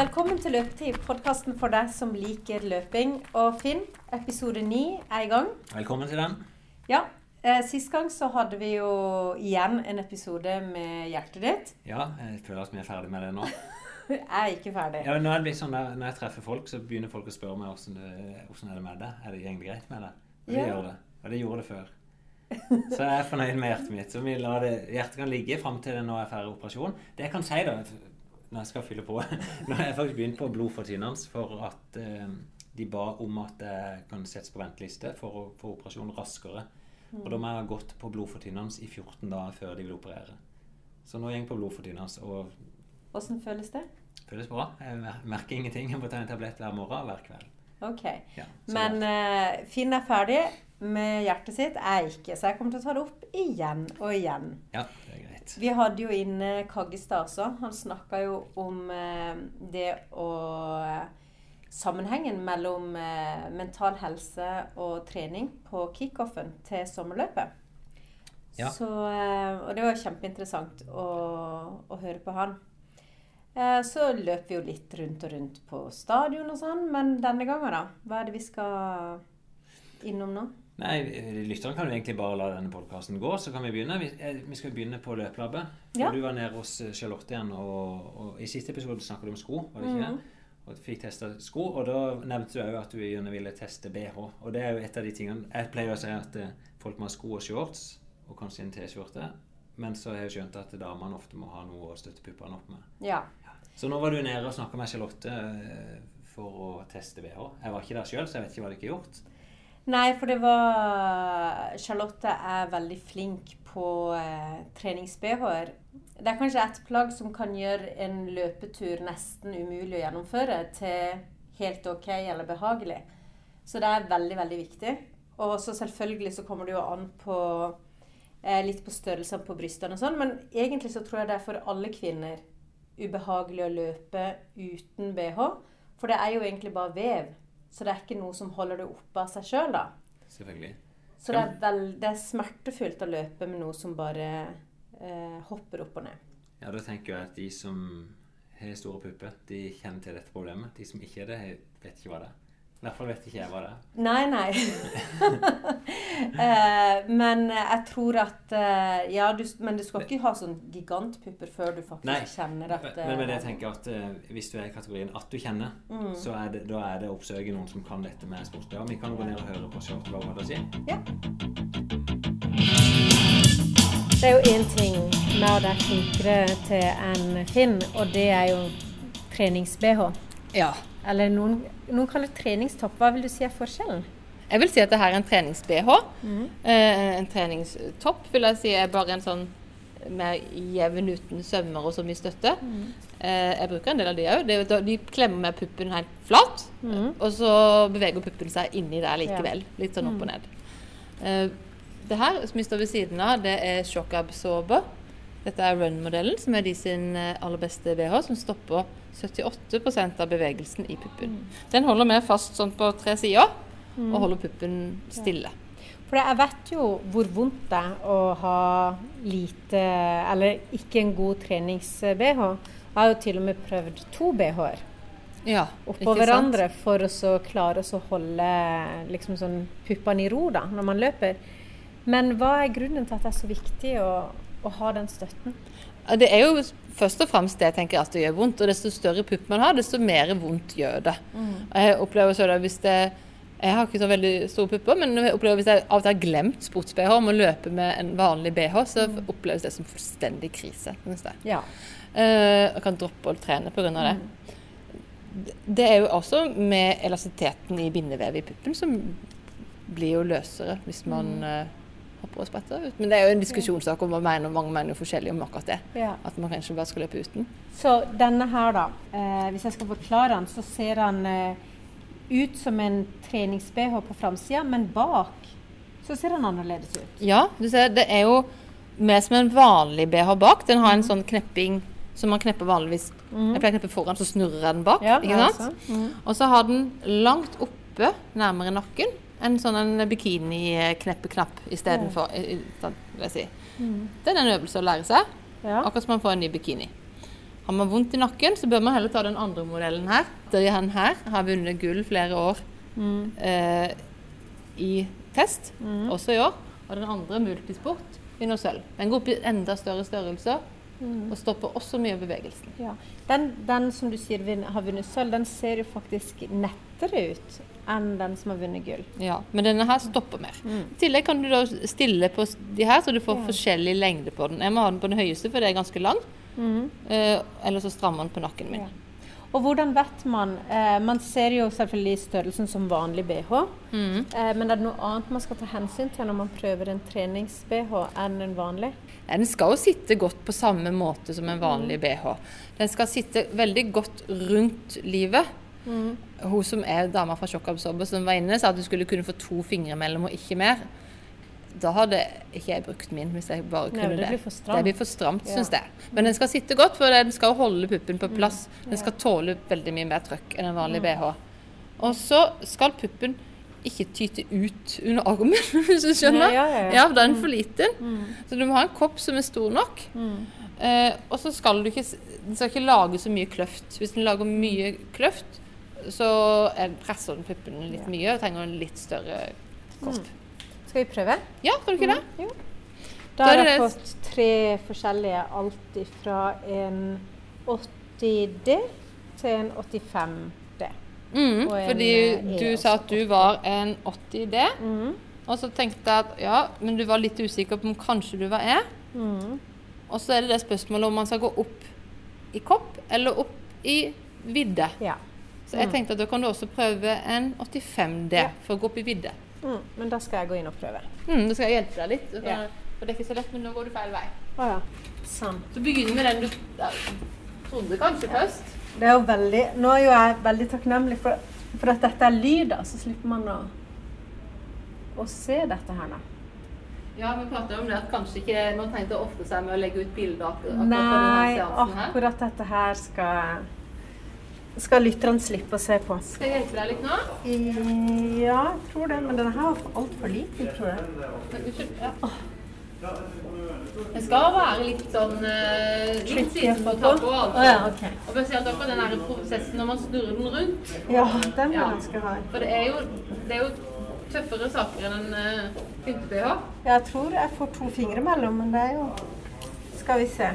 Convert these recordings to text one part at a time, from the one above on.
Velkommen til Løpetid, podkasten for deg som liker løping. Og Finn, episode ni er i gang. Velkommen til den. Ja, eh, Sist gang så hadde vi jo igjen en episode med hjertet ditt. Ja, jeg føler at vi er ferdig med det nå. Jeg er ikke ferdig. Ja, nå er det litt sånn der, Når jeg treffer folk, så begynner folk å spørre meg hvordan, hvordan er det med det Er det egentlig greit med det. Og det Ja. gjør det. Og det gjorde det før. Så jeg er fornøyd med hjertet mitt. Så vi lar det, hjertet kan ligge fram til det nå er ferdig operasjon. Det jeg kan si, da, når jeg skal fylle på Nå har jeg faktisk begynt på blod for at eh, de ba om at jeg kan settes på venteliste for å få operasjon raskere. Og da må jeg ha gått på blodfortynnende i 14 dager før de vil operere. Så nå går jeg på blodfortynnende og Åssen føles det? føles bra. Jeg merker ingenting. Jeg må ta en tablett hver morgen og hver kveld. Ok. Ja, Men eh, Finn er ferdig med hjertet sitt. Jeg er ikke, så jeg kommer til å ta det opp igjen og igjen. ja, det er greit. Vi hadde jo inne Kaggestad også. Han snakka jo om eh, det å Sammenhengen mellom eh, mental helse og trening på kickoffen til sommerløpet. Ja. Så, eh, og det var kjempeinteressant å, å høre på han. Eh, så løp vi jo litt rundt og rundt på stadion og sånn, men denne gangen, da? Hva er det vi skal innom nå? Nei, Lytteren kan jo egentlig bare la denne podkasten gå, så kan vi begynne. Vi, eh, vi skal begynne på løpelabbet. Ja. Du var nede hos eh, Charlotte igjen, og, og i siste episode snakket du om sko. var det ikke mm. det? Og fikk testa sko, og da nevnte du òg at du gjerne ville teste BH. Og det er jo et av de tingene Jeg pleier å si at eh, folk må ha sko og shorts, og kanskje en T-skjorte. Men så har jeg skjønt at damene ofte må ha noe å støtte puppene opp med. Ja. Så nå var du nede og snakka med Charlotte for å teste BH. Jeg var ikke der sjøl, så jeg vet ikke hva dere har gjort. Nei, for det var Charlotte er veldig flink på eh, trenings-BH-er. Det er kanskje et plagg som kan gjøre en løpetur nesten umulig å gjennomføre til helt ok eller behagelig. Så det er veldig, veldig viktig. Og så selvfølgelig så kommer det jo an på eh, litt på størrelsen på brystene og sånn, men egentlig så tror jeg det er for alle kvinner ubehagelig å løpe uten BH. For det er jo egentlig bare vev. Så det er ikke noe som holder det oppe av seg sjøl, da. Selvfølgelig. Så det er, vel, det er smertefullt å løpe med noe som bare eh, hopper opp og ned. Ja, da tenker jeg at de som har store pupper, de kjenner til dette problemet. De som ikke er det, vet ikke hva det er. I hvert fall vet ikke jeg hva det er. Nei, nei. eh, men jeg tror at eh, Ja, du, men du skal ikke ha sånn gigantpupper før du faktisk Nei, kjenner at Men med det jeg tenker at eh, hvis du er i kategorien at du kjenner, Mm. så er det, da er det å oppsøke noen som kan dette med sportsklær. Vi kan gå ned og høre på Charlotte hva hun hadde si. Ja. Det er jo én ting med å være flinkere til enn Finn, og det er jo trenings-BH. Ja. Eller noen, noen kaller det treningstopp. Hva vil du si er forskjellen? Jeg vil si at det her er en trenings-BH. Eh, en treningstopp vil jeg si er bare en sånn mer jevn uten sømmer og så mye støtte. Eh, jeg bruker en del av de òg. De klemmer med puppen helt flat, og så beveger puppen seg inni der likevel. Litt sånn opp og ned. Eh, det her som vi står ved siden av, det er Shock Absorber. Dette er Run-modellen, som er de sin eh, aller beste BH, som stopper 78% av bevegelsen i puppen. Den holder mer fast sånn på tre sider, og holder puppen stille. For jeg vet jo hvor vondt det er å ha lite, eller ikke en god trenings-BH. Jeg har jo til og med prøvd to BH-er Ja, oppå hverandre for å så klare å så holde liksom sånn puppene i ro da, når man løper. Men hva er grunnen til at det er så viktig å, å ha den støtten? Det er jo først og fremst det jeg tenker at det gjør vondt. Og desto større pupp man har, desto mer vondt gjør det. Mm. Jeg opplever så det hvis det Jeg har ikke så veldig store pupper, men jeg opplever hvis jeg av og til har glemt sports-BH om å løpe med en vanlig BH, så oppleves det som fullstendig krise. Synes jeg. Ja. Uh, og kan droppe å trene pga. det. Det er jo også med elastiteten i bindevevet i puppen som blir jo løsere hvis man eh, hopper og spretter ut. Men det er jo en diskusjonssak om hva mener, mange mener forskjellig om akkurat det. ja. At man kanskje bare skal løpe uten. Så denne her, da. Eh, hvis jeg skal forklare den, så ser den eh, ut som en trenings-BH på framsida, men bak så ser den annerledes ut. Ja, du ser, det er jo mer som en vanlig BH bak. Den har en sånn knepping som man knepper vanligvis. Jeg pleier å kneppe foran, så snurrer jeg den bak. ikke sant? Og så har den langt oppe, nærmere nakken, en sånn en bikini-kneppeknapp istedenfor. Ja. sånn, vil. Det er en øvelse å lære seg. Ja. Akkurat som man får en ny bikini. Har man vondt i nakken, så bør man heller ta den andre modellen her. Den her har vunnet gull flere år eh, i test, også i år. Og den andre, multisport, vinner sølv. Den går opp i enda større størrelser og stopper også mye av bevegelsen. Ja. Den, den som du sier har vunnet sølv, den ser jo faktisk nettere ut enn den som har vunnet gull. Ja, men denne her stopper mer. I tillegg kan du da stille på de her, så du får Ja. forskjellig lengde på den. Jeg må ha den på den høyeste, for det er ganske lang. Eh, eller så strammer den på nakken min. Ja. Og hvordan vet man eh, Man ser jo selvfølgelig størrelsen som vanlig bh. Mm. Eh, men er det noe annet man skal ta hensyn til når man prøver en trenings-bh enn en vanlig? Den skal jo sitte godt på samme måte som en vanlig BH. Den skal sitte veldig godt rundt livet. Hun som er dama fra Sjokkabsorber som var inne, sa at du skulle kunne få to fingre mellom og ikke mer. Da hadde ikke jeg brukt min, hvis jeg bare kunne det det. blir stramt. Det blir for stramt, Ja. syns jeg. Men den skal sitte godt, for den skal holde puppen på plass. Den skal tåle veldig mye mer trøkk enn en vanlig BH. Og så skal puppen ikke tyte ut under armen, hvis du skjønner. Ja, ja, ja. Ja, da er den for liten. Så du må ha en kopp som er stor nok. Eh, og så skal du ikke Den skal ikke lage så mye kløft. Hvis den lager mye kløft, så er, presser den puppen litt mye og trenger en litt større kopp. Skal vi prøve? Ja, kan du ikke det? Jo. Da har jeg fått tre forskjellige, alt fra en 80D til en 85D. Mm, fordi e du sa at du var en 80D, Mm. og så tenkte jeg at ja, men du var litt usikker på om kanskje du var E. Mm. Og så er det det spørsmålet om man skal gå opp i kopp eller opp i vidde. Ja. Så jeg tenkte at da kan du også prøve en 85D Ja. for å gå opp i vidde. Mm. Men da skal jeg gå inn og prøve. Mm, da skal jeg hjelpe deg litt. For. For det er ikke så lett, men nå går du feil vei. Å ja. Sånn. Så begynn med den du ja, trodde kanskje først. Det er jo veldig Nå er jo jeg veldig takknemlig for, for at dette er lyd, da, så slipper man å, å se dette her nå. Ja, vi prater om det at kanskje ikke man tenkte å ofre seg med å legge ut bilder ak- akkurat Nei, denne seansen her. akkurat dette her skal skal lytterne slippe å se på. Skal jeg hjelpe deg litt nå? Ja, jeg tror det, men denne her var altfor liten, tror jeg. Unnskyld. Ja. Det skal være litt sånn uh, Litt siden på. på. Altså. Oh, ja, ok. Og spesielt akkurat den der prosessen når man snurrer den rundt. Ja, den vil Ja. hard. For det er jo, det er jo tøffere saker enn en uh, pynte-BH. Jeg tror jeg får to fingre mellom, men det er jo Skal vi se.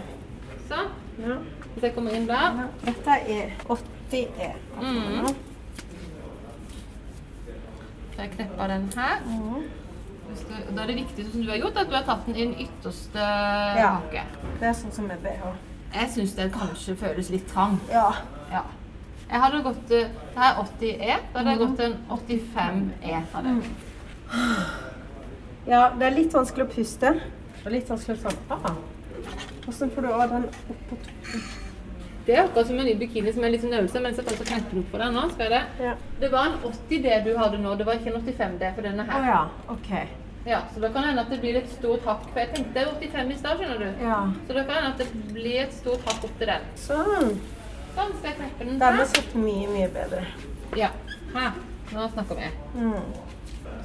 Sånn. Ja. Hvis jeg kommer inn der. Ja, Dette er 80E. Mm. Så jeg knepper den her. Mm. Da er det viktig, som du har gjort, at du har tatt den i den ytterste Ja. hake. Det er sånn som med BH. Jeg syns den kanskje føles litt trang. Ja. Ja. Jeg hadde gått eh, Det her er 80E. Da hadde jeg gått en 85E. fra den. ja, det er litt vanskelig å puste. Og litt vanskelig å sånn Åssen får du av den opp på toppen? Det er akkurat som en ny bikini som er litt sånn øvelse, mens jeg tar opp for deg nå. Skal jeg det? Ja. Det var en 80D du hadde nå, det var ikke en 85D for denne her. her. ja. OK. Ja, så da kan det hende at det blir et stort hakk. For jeg tenkte 85 i stad, skjønner du. Ja. Så da kan det hende at det blir et stort hakk opp til den. Sånn. Sånn skal jeg kneppe den Denne her. sett mye, mye bedre. Ja. Her. Nå snakker vi. Mm.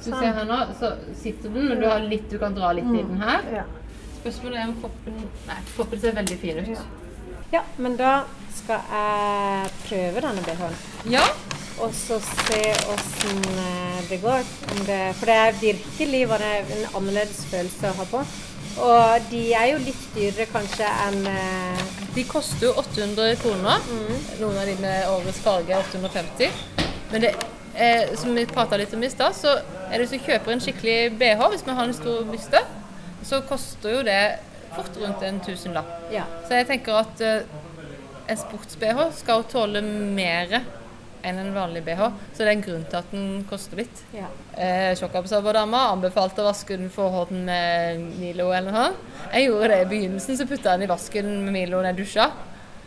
Så ser her nå, så sitter den, men du har litt du kan dra litt i den her. Ja. Spørsmålet er om kroppen Nei, kroppen ser veldig fin ut. Ja. Ja, men da skal jeg prøve denne BH-en. Ja. Og så se åssen eh, det går. Om det, for det er virkelig var det en annerledes følelse å ha på. Og de er jo litt dyrere kanskje enn eh, De koster jo 800 kroner. Noen av de med årets farge er 850. Men det eh, som vi prata litt om i stad, så er det hvis du kjøper en skikkelig BH, hvis man har en stor byste, så koster jo det fort rundt en tusenlapp. Ja. Så jeg tenker at eh, en sports-BH skal tåle mer enn en vanlig BH. Så det er en grunn til at den koster litt. ja. Eh, Sjokkabsorberdama anbefalte å vaske den forhånden med Milo eller noe. Jeg gjorde det i begynnelsen, så putta jeg den i vasken med Milo når jeg dusja.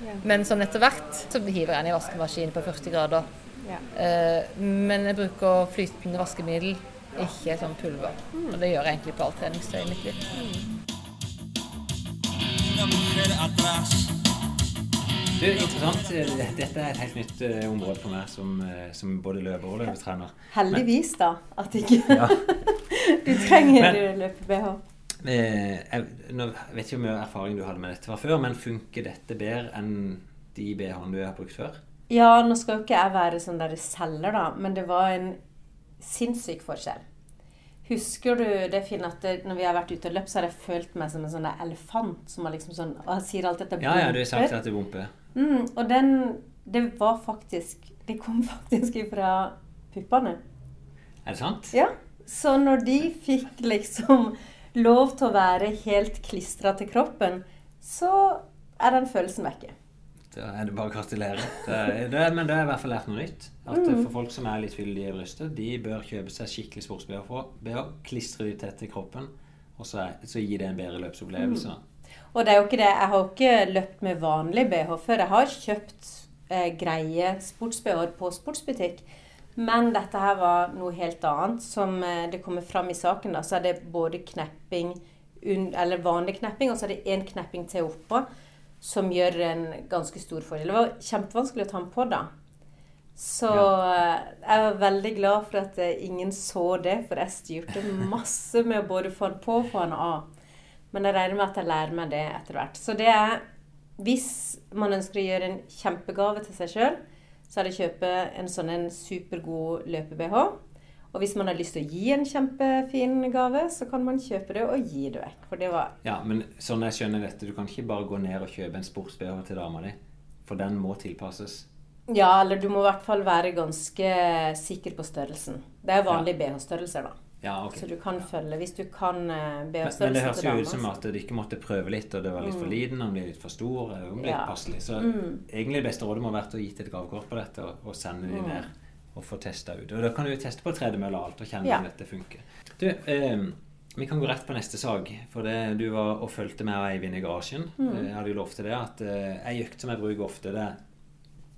Ja. Men sånn etter hvert så hiver jeg den i vaskemaskinen på 40 grader. ja. Eh, men jeg bruker flytende vaskemiddel, ikke sånn pulver. Og det gjør jeg egentlig på alt treningstøy i mitt liv. Mujer atrás. Du, interessant. Dette er et helt nytt eh, område for meg som, eh, som både løper og løpetrener. Heldigvis, da. At ikke Ja. du trenger Men- løpe-BH. Eh, jeg, nå vet ikke hvor mye erfaring du hadde med dette fra før, men funker dette bedre enn de BH-ene du har brukt før? Ja, nå skal jo ikke jeg være sånn der selger, da, men det var en sinnssyk forskjell. Husker du det, Finn, at det, når vi har vært ute og løpt, så har jeg følt meg som en sånn elefant som har liksom sånn Og jeg sier alltid at det Ja, ja, du har sagt at det bumper. Mm, og den Det var faktisk Det kom faktisk ifra puppene. Er det sant? Ja. Så når de fikk liksom lov til å være helt klistra til kroppen, så er den følelsen vekke. Da er det bare å gratulere. Det er, det men det har i hvert fall lært noe nytt. At Mm. For folk som er litt fyldige i brystet, de bør kjøpe seg skikkelig sports-BH, klistre de tett til kroppen, og så, er, så gir det en bedre løpsopplevelse. Mm. Og det er jo ikke det. Jeg har ikke løpt med vanlig BH før. Jeg har kjøpt eh, greie sports-BH-er på sportsbutikk. Men dette her var noe helt annet. Som eh, det kommer fram i saken, da, så er det både knepping, eller vanlig knepping, og så er det én knepping til oppå, som gjør en ganske stor fordel. Det var kjempevanskelig å ta den på da. Så ja. jeg var veldig glad for at eh, ingen så det, for jeg styrte masse med å både få den på og få den av. Men jeg regner med at jeg lærer meg det etter hvert. Så det er Hvis man ønsker å gjøre en kjempegave til seg sjøl, så er det å kjøpe en sånn en supergod løpe-BH. Og hvis man har lyst til å gi en kjempefin gave, så kan man kjøpe det og gi det vekk. For det var Ja, men sånn jeg skjønner dette, du kan ikke bare gå ned og kjøpe en sports-BH til dama di. For den må tilpasses. Ja, eller du må i hvert fall være ganske sikker på størrelsen. Det er vanlige BH-størrelser, da. Ja, ok. Så du kan følge Hvis du kan eh, Men, men det høres jo ut som at de ikke måtte prøve litt, og det var litt for liten, den ble litt for stor, den ble litt Ja. passelig. Så Mm. egentlig det beste rådet må ha vært å gi til et gavekort på dette, og, og sende de Mm. ned og få testa ut. Og da kan du jo teste på tredemølle og alt, og kjenne Ja. om dette funker. Du, eh, vi kan gå rett på neste sak. For det, du var og fulgte med Eivind i garasjen. Mm. Jeg hadde jo lovt til det at eh, ei økt som jeg bruker ofte, det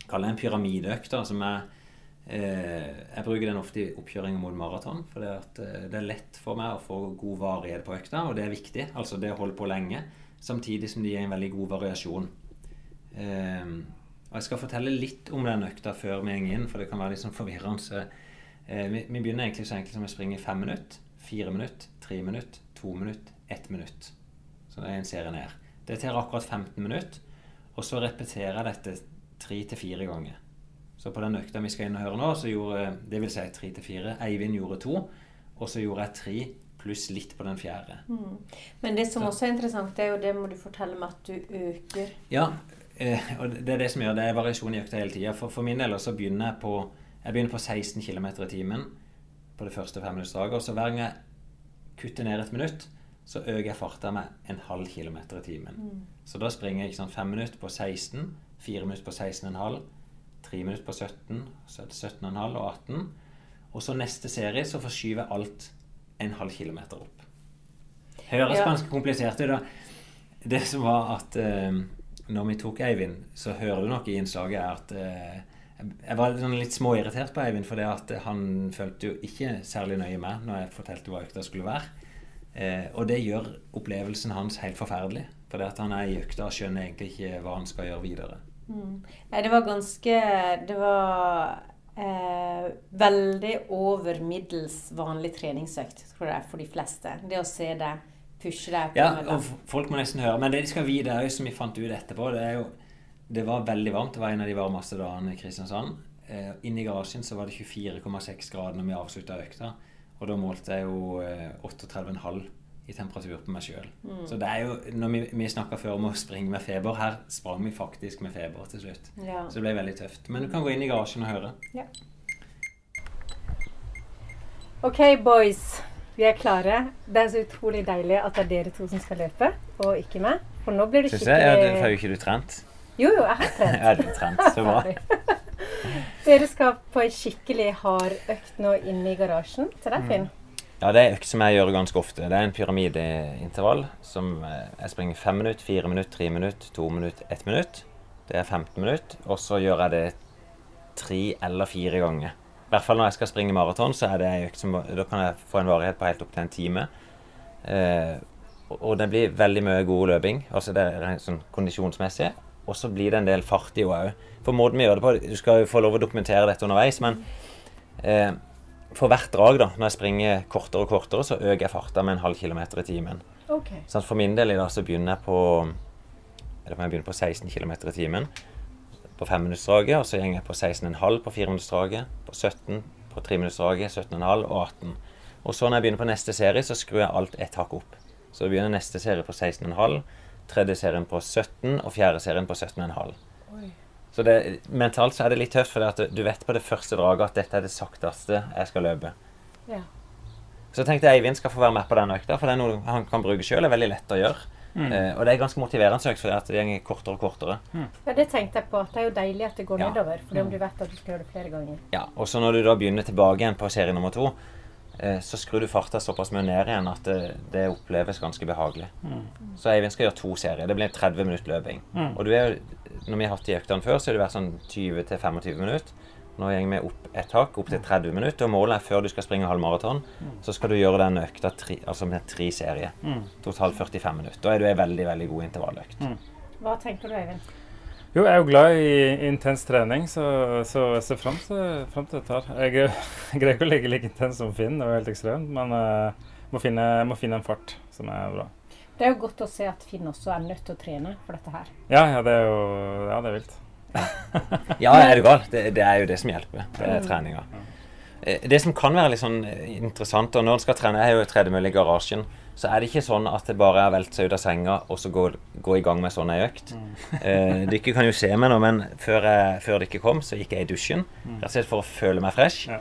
kaller jeg en pyramideøkt. som er Eh, jeg bruker den ofte i oppkjøringer mot maraton. For det, at, eh, det er lett for meg å få god varighet på økta, og det er viktig. Altså det å holde på lenge. Samtidig som det gir en veldig god variasjon. Eh, og Jeg skal fortelle litt om den økta før vi går inn, for det kan være litt sånn forvirrende. Så, eh, vi, vi begynner egentlig så enkelt som å springe fem minutter, fire minutter, tre minutter, to minutter, ett minutt. Så det er en serie ned. Det tar akkurat 15 minutter. Og så repeterer jeg dette tre til fire ganger. Så på den økta vi skal inn og høre nå, så gjorde det vil si tre til fire. Eivind gjorde to, og så gjorde jeg tre pluss litt på den fjerde. Mm. Men det som Så- også er interessant, det er jo det må du fortelle med at du øker Ja, eh, og det er det som gjør det er variasjon i økta hele tida. For, for min del så begynner jeg på jeg begynner på 16 km i timen på det første femminuttsdraget. Og så hver gang jeg kutter ned et minutt, så øker jeg farta med en halv kilometer i timen. Så da springer jeg ikke sant, fem minutter på 16, fire minutter på 16,5, tre minutter på 17, så er det 17,5 og 18. Og så neste serie så forskyver jeg alt en halv kilometer opp. Høres Ja. ganske komplisert ut, da. Det som var at eh, når vi tok Eivind, så hører du nok i innslaget at eh, jeg var sånn litt småirritert på Eivind, for det at han følte jo ikke særlig nøye med når jeg fortalte hva økta skulle være. Eh, og det gjør opplevelsen hans helt forferdelig. For det at han er i økta og skjønner egentlig ikke hva han skal gjøre videre. Mm. Nei, det var ganske Det var eh, veldig over middels vanlig treningsøkt tror jeg, for de fleste. Det å se deg pushe deg på Ja, og folk må nesten høre. Men det de skal vite, er jo som vi fant ut etterpå, det er jo Det var veldig varmt. Det var en av de varmeste dagene i Kristiansand. Eh, inne i garasjen så var det 24,6 grader når vi avslutta økta. Og da målte jeg jo eh, 38,5 i temperatur på meg sjøl. Mm. Så det er jo Når vi, vi snakka før om å springe med feber, her sprang vi faktisk med feber til slutt. Ja. Så det ble veldig tøft. Men du kan gå inn i garasjen og høre. OK, boys. Vi er klare. Det er så utrolig deilig at det er dere to som skal løpe, og ikke meg. For nå blir det Syns jeg. Får jo ikke du trent. Jo, jo, jeg har trent. Ja, du trent. Så bra. Dere skal på ei skikkelig hard økt nå inne i garasjen til deg, Finn. Ja, det er en økt som jeg gjør ganske ofte. Det er en pyramideintervall som eh, jeg springer fem minutter, fire minutter, tre minutter, to minutter, ett minutt. Det er 15 minutter. Og så gjør jeg det tre eller fire ganger. I hvert fall når jeg skal springe maraton, så er det en økt som Da kan jeg få en varighet på helt opp til en time. Eh, og- det blir veldig mye god løping. Altså det er sånn kondisjonsmessig. Og så blir det en del fart i òg. For måten vi gjør det på Du skal jo få lov å dokumentere dette underveis, men eh, for hvert drag, da, når jeg springer kortere og kortere, så øker jeg farta med en halv kilometer i timen. Okay. Sånn, for min del i dag så begynner jeg på Eller om jeg begynner på 16 km i timen. På femminuttsdraget, og så går jeg på 16,5 på fireminuttsdraget, på 17 på treminuttsdraget, 17,5 og 18. Og så når jeg begynner på neste serie, så skrur jeg alt ett hakk opp. Så begynner neste serie på 16,5, tredje serien på 17 og fjerde serien på 17,5. Så det, mentalt så er det litt tøft, for du vet på det første draget at dette er det sakteste jeg skal løpe. Ja. Så jeg Eivind skal få være med på den økta, for det er noe han kan bruke sjøl. Er veldig lett å gjøre. Eh, og det er ganske motiverende for at det går kortere og kortere. ja, det tenkte jeg på. At det er jo deilig at det går Ja. nedover. For om du vet at du skal gjøre det flere ganger. Ja, og så når du da begynner tilbake igjen på serie nummer to, eh, så skrur du farta såpass mye ned igjen at det, det oppleves ganske behagelig. Så Eivind skal gjøre to serier. Det blir 30 minutter løping. Og du er, jo- når vi har hatt de øktene før, så har det vært sånn 20-25 minutter. Nå går vi opp et hakk, opp til 30 minutter. Og målet er før du skal springe halvmaraton, så skal du gjøre den økta tre, altså med tre serier. Totalt 45 minutter. Da er du ei veldig, veldig god intervalløkt. Hva tenker du, Eivind? Jo, jeg er jo glad i intens trening, så, så jeg ser fram til, frem til dette. her. Jeg, jeg greier ikke å ligge like intens som Finn, det var helt ekstremt, men jeg må finne, jeg må finne en fart som er bra. Det er jo godt å se at Finn også er nødt til å trene for dette her. Ja, ja, det er jo ja, det er vilt. Ja, er du gal? Det, det er jo det som hjelper. Det er treninga. Eh, Det som kan være litt sånn eh, interessant, og når en skal trene, jeg har jo tredemølle i garasjen, så er det ikke sånn at det bare er å velte seg ut av senga og så gå, gå i gang med sånn ei økt. Eh, dere kan jo se meg nå, men før, jeg, før dere kom, så gikk jeg i dusjen. Rett og slett for å føle meg fresh. Ja.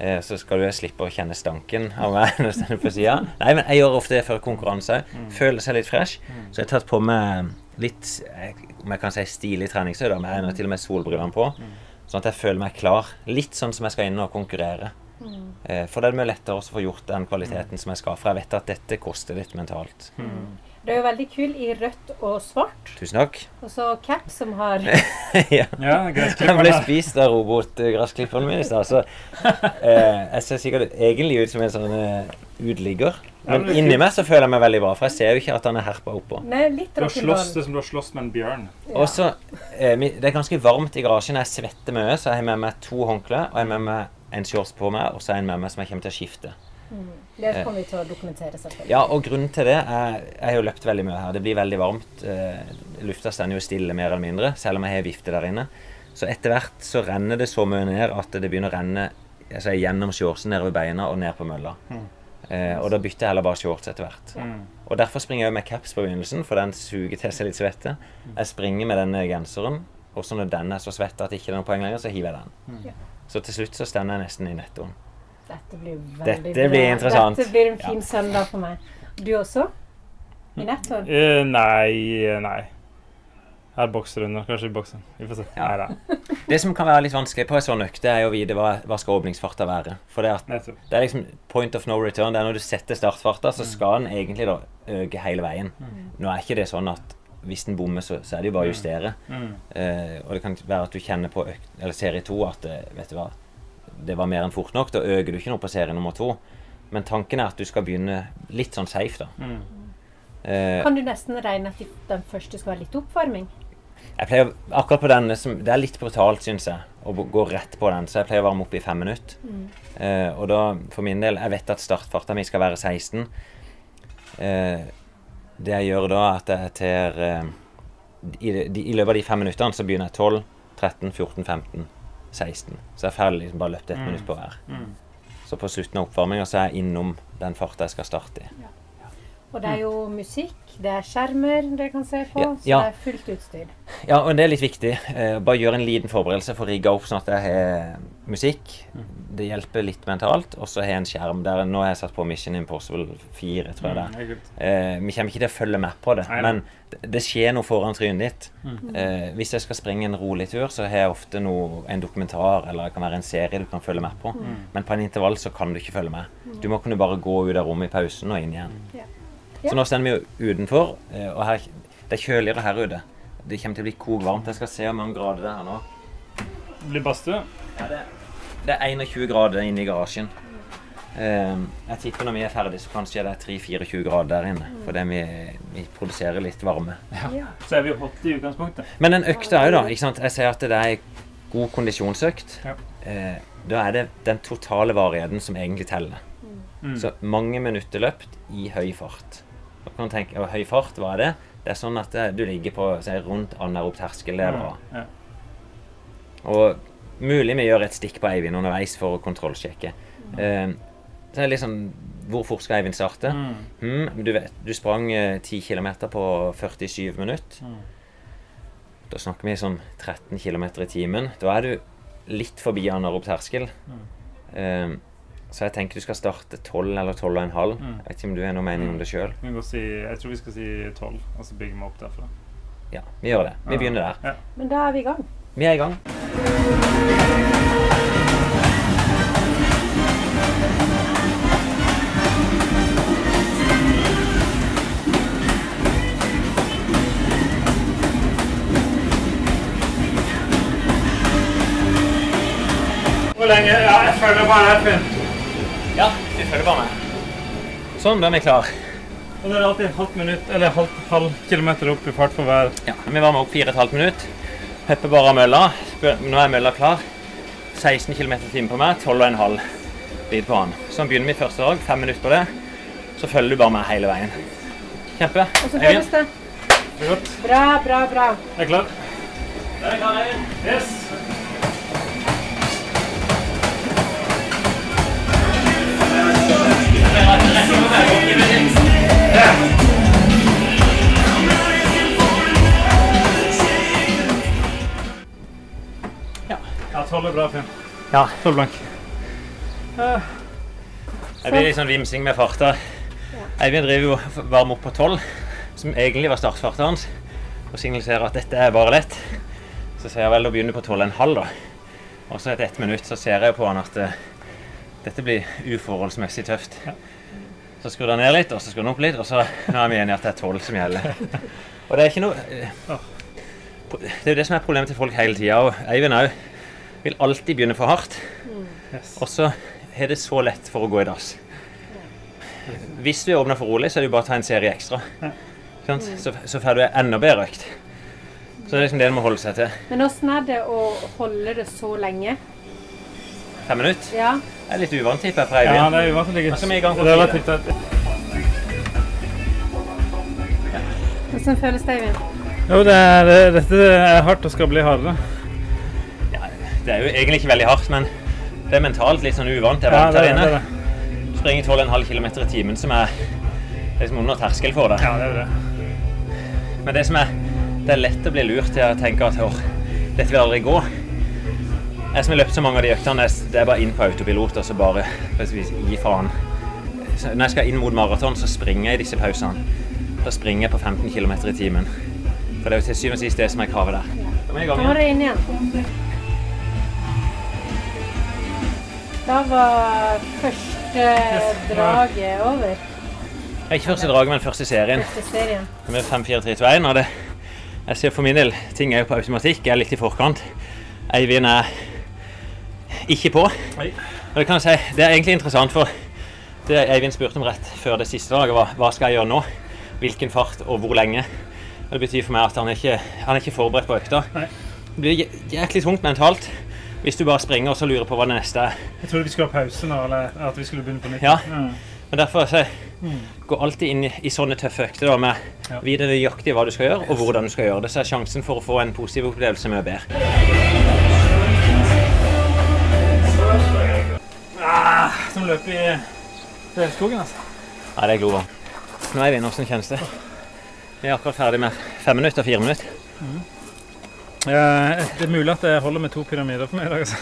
Eh, så skal du slippe å kjenne stanken av meg når jeg på sida. Nei, men jeg gjør ofte det før konkurranse òg. Føler seg litt fresh. Så jeg har tatt på meg litt eh, om jeg kan si stilig treningstøy, da, men jeg har til og med solbrillene på. Sånn at jeg føler meg klar. Litt sånn som jeg skal inn og konkurrere. Eh, For det er mye lettere også å få gjort den kvaliteten som jeg skal. For jeg vet at dette koster litt mentalt. Det er jo veldig kul i rødt og svart. Tusen takk. Og så cap som har ja. Ja, Jeg ble spist av robotgressklipperen min i stad, så eh, jeg ser sikkert egentlig ut som en sånn eh, uteligger. Men inni meg så føler jeg meg veldig bra, for jeg ser jo ikke at han er herpa oppå. Nei, litt Du har slåss, det er som du har slåss med en bjørn. Og så eh, Det er ganske varmt i garasjen. Jeg svetter mye, så jeg har med meg to håndklær. Og jeg har med meg en shorts på meg, og så en med meg som jeg kommer til å skifte. Det kommer vi til å dokumentere, selvfølgelig. Ja, og grunnen til det er Jeg har jo løpt veldig mye her. Det blir veldig varmt. Eh, lufta står jo stille mer eller mindre, selv om jeg har vifte der inne. Så etter hvert så renner det så mye ned at det begynner å renne altså, gjennom shortsen nedover beina og ned på mølla. Eh, og da bytter jeg heller bare shorts etter hvert. Og derfor springer jeg med caps på begynnelsen, for den suger til seg litt svette. Jeg springer med denne genseren, og så når den er så svett at det ikke er noe poeng lenger, så hiver jeg den. Mm. Så til slutt så stender jeg nesten i nettoen. Dette blir veldig Dette bra. blir interessant. Dette blir en Ja. fin søndag for meg. Du også? I nettoen? Uh, nei, eh, nei. Her bokser hun, Kanskje i boksen. Vi får se. Ja. Nei da. Det som kan være litt vanskelig på en sånn økt, det er å vite hva, hva skal åpningsfarta være. For det, at det er liksom point of no return. Det er når du setter startfarta, så skal den egentlig da øke hele veien. Nå er ikke det sånn at hvis den bommer, så, så er det jo bare å justere. Mm. Eh, og det kan være at du kjenner på økt, eller serie to at eh, vet du hva, det var mer enn fort nok. Da øker du ikke noe på serie nummer to. Men tanken er at du skal begynne litt sånn safe, da. Mm. Eh, Kan du nesten regne at den første skal være litt oppvarming? Jeg pleier akkurat på den, som, Det er litt brutalt, syns jeg, å gå rett på den. Så jeg pleier å varme opp i fem minutter. Eh, og da, for min del, jeg vet at startfarta mi skal være 16. Uh, det jeg gjør da, er at jeg tar uh, i, de, I løpet av de fem minuttene så begynner jeg 12, 13, 14, 15, 16. Så jeg får liksom bare løpt ett Mm. minutt på hver. Mm. Så på slutten av oppvarminga så er jeg innom den farta jeg skal starte i. Og det er jo musikk, det er skjermer dere kan se på, Ja, så ja. det er fullt utstyr. Ja, og det er litt viktig. Eh, bare gjør en liten forberedelse for å rigge opp sånn at jeg har musikk. Det hjelper litt mentalt. Og så har jeg en skjerm der Nå har jeg satt på Mission Impossible 4, tror jeg det. Mm, er. Eh, vi kommer ikke til å følge med på det, Nei, nei. men det, det skjer noe foran trynet ditt. Mm. Eh, hvis jeg skal springe en rolig tur, så har jeg ofte noe, en dokumentar eller det kan være en serie du kan følge med på. Mm. Men på en intervall så kan du ikke følge med. Du må kunne bare gå ut av rommet i pausen og inn igjen. Ja. Så nå står vi jo utenfor, eh, og her, det er kjøligere her ute. Det kommer til å bli kokvarmt. Jeg skal se hvor mange grader det er her nå. Det blir badstue. Ja, det, det er 21 grader inne i garasjen. Eh, jeg tipper når vi er ferdig, så kanskje det er 3-24 grader der inne. Fordi vi, vi produserer litt varme. Ja. Så er vi jo hot i utgangspunktet. Men den økta er jo da, ikke sant? Jeg sier at det er god kondisjonsøkt. Ja. Eh, da er det den totale varigheten som egentlig teller. Mm. Så mange minutter løpt i høy fart. Da kan du tenke, og høy fart, hva er det? Det er sånn at eh, du ligger på si, rundt anaerob terskel. Det er bra. Ja. Og mulig vi gjør et stikk på Eivind underveis for å kontrollsjekke. Eh, så er det litt sånn Hvor fort skal Eivind starte? Mm. Hmm, du vet, du sprang eh, 10 km på 47 minutter. Mm. Da snakker vi sånn 13 km i timen. Da er du litt forbi anarob terskel. Mm. Eh, så jeg tenker du skal starte 12 eller 12,5. Mm. Jeg vet ikke om du har noen mening om det sjøl. Vi kan si, jeg tror vi skal si 12, og så bygger vi opp derfra. Ja, vi gjør det. Vi begynner der. Ja. Men da er vi i gang. Vi er i gang. Hvor lenge? Ja, jeg følger bare her, Finn. Ja, vi følger bare med. Sånn, da er klar. Og det er alltid en halvt minutt, eller halv, halv kilometer opp i fart for hver. Ja, Vi varmer opp 4,5 minutt. Pepper bare av mølla. Nå er mølla klar. 16 km i timen på meg, 12,5 bit på han. Sånn begynner vi første dag, fem minutter på det. Så følger du bare med hele veien. Kjempe. Og så føles det. Det er godt. Bra, bra, bra. Jeg Er klar? Da er vi klare, Yes. Ja. Ja, 12 er bra, Finn. Ja. 12 blank. Det blir litt sånn vimsing med farta. Eivind driver jo varm opp på 12, som egentlig var startfarten hans, og signaliserer at dette er bare lett. Så sier jeg vel å begynne på 12,5, da. Og så etter ett minutt så ser jeg på han at eh, dette blir uforholdsmessig tøft. Så skrur den ned litt, og så skrur den opp litt, og så nå er vi enige at det er 12 som gjelder. Og det er ikke noe eh, Det er jo det som er problemet til folk hele tida. Og Eivind òg vil alltid begynne for hardt. Yes. Og så er det så lett for å gå i dass. Hvis du er åpna for rolig, så er det jo bare å ta en serie ekstra. Så, så får du enda bedre økt. Så det er liksom det en må holde seg til. Men åssen er det å holde det så lenge? Fem minutter Ja. det er litt uvant, tipper jeg, for Ja, det er uvant å ligge vi i gang. Hvordan føles det, Eivind? Jo, det er, det- dette er hardt og skal bli hardere. Ja, det er jo egentlig ikke veldig hardt, men det er mentalt litt sånn uvant. Jeg er Ja, vant det her er det. inne. Du. Springer 12,5 km i timen, som er liksom under terskel for det. Ja, det er det. Men det som er Det er lett å bli lurt til å tenke at dette vil aldri gå. Jeg som har løpt så mange av de øktene, det er bare inn på autopilot og så bare gi faen. Når jeg skal inn mot maraton, så springer jeg i disse pausene. Da springer jeg på 15 km i timen. For det er jo til syvende og sist det som er kravet der. Da må jeg i gang igjen. inn igjen. Da var første draget over. Det er ikke første draget, men første serien. Første serien. Med 5, 4, 3, 2, 1. Og det, jeg ser for min del, ting er jo på automatikk. Jeg er litt i forkant. Eivind er ikke på. Og det kan jeg si, det er egentlig interessant, for det Eivind spurte om rett før det siste laget, var hva skal jeg gjøre nå? Hvilken fart og hvor lenge? Og det betyr for meg at han er ikke, han er ikke forberedt på økta. Nei. Det blir jæklig tungt mentalt hvis du bare springer og så lurer på hva det neste er. Jeg trodde vi skulle ha pause nå, eller at vi skulle begynne på nytt. Ja. Mm. Men derfor så gå alltid inn i, i sånne tøffe økter da, med Ja. videre nøyaktig hva du skal gjøre, og hvordan du skal gjøre det. Så er sjansen for å få en positiv opplevelse mye bedre. Som løper i regnskogen, altså. Nei, det er glovarmt. Nå er vi inne. Hvordan kjennes det? Vi er akkurat ferdig med fem minutter og fire minutter. Eh, det er mulig at jeg holder med to pyramider for meg i dag, altså.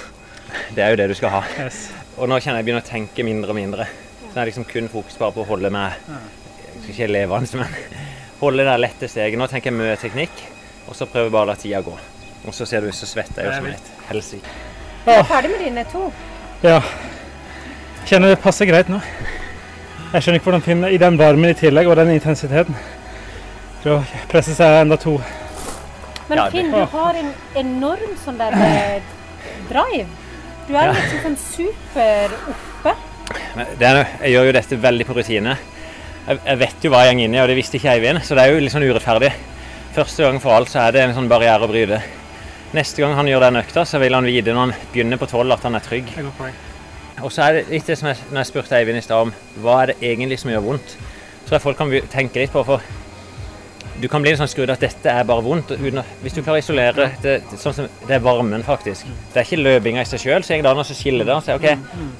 Det er jo det du skal ha. Yes. Og nå kjenner jeg begynner å tenke mindre og mindre. Så det er liksom kun fokus bare på å holde med Jeg skal ikke levende, men holde det lette steget. Nå tenker jeg mye teknikk, og så prøver jeg bare å la tida gå. Og så ser du, så svetter jeg jo Det er som et helsike. Du er ferdig med dine to. Ja. Kjenner det passer greit nå. Jeg skjønner ikke hvordan finne i den varmen i tillegg, og den intensiteten. For å presse seg enda to. Men Finn, du har en enorm sånn der eh, drive. Du er liksom sånn super oppe. Men det er, jeg gjør jo dette veldig på rutine. Jeg, jeg vet jo hva jeg går inn i, og det visste ikke Eivind, så det er jo litt sånn urettferdig. Første gang for alt så er det en sånn barriere å bryte. Neste gang han gjør den økta, så vil han vite når han begynner på tolv at han er trygg. Det går. Og så er det litt det som jeg, når jeg spurte Eivind i stad om hva er det egentlig som gjør vondt, så tror folk kan tenke litt på, for du kan bli sånn skrudd at dette er bare vondt. Å- hvis du klarer å isolere det, sånn som det er varmen, faktisk. Det er ikke løpinga i seg sjøl, så jeg da så skiller det. Og sier OK,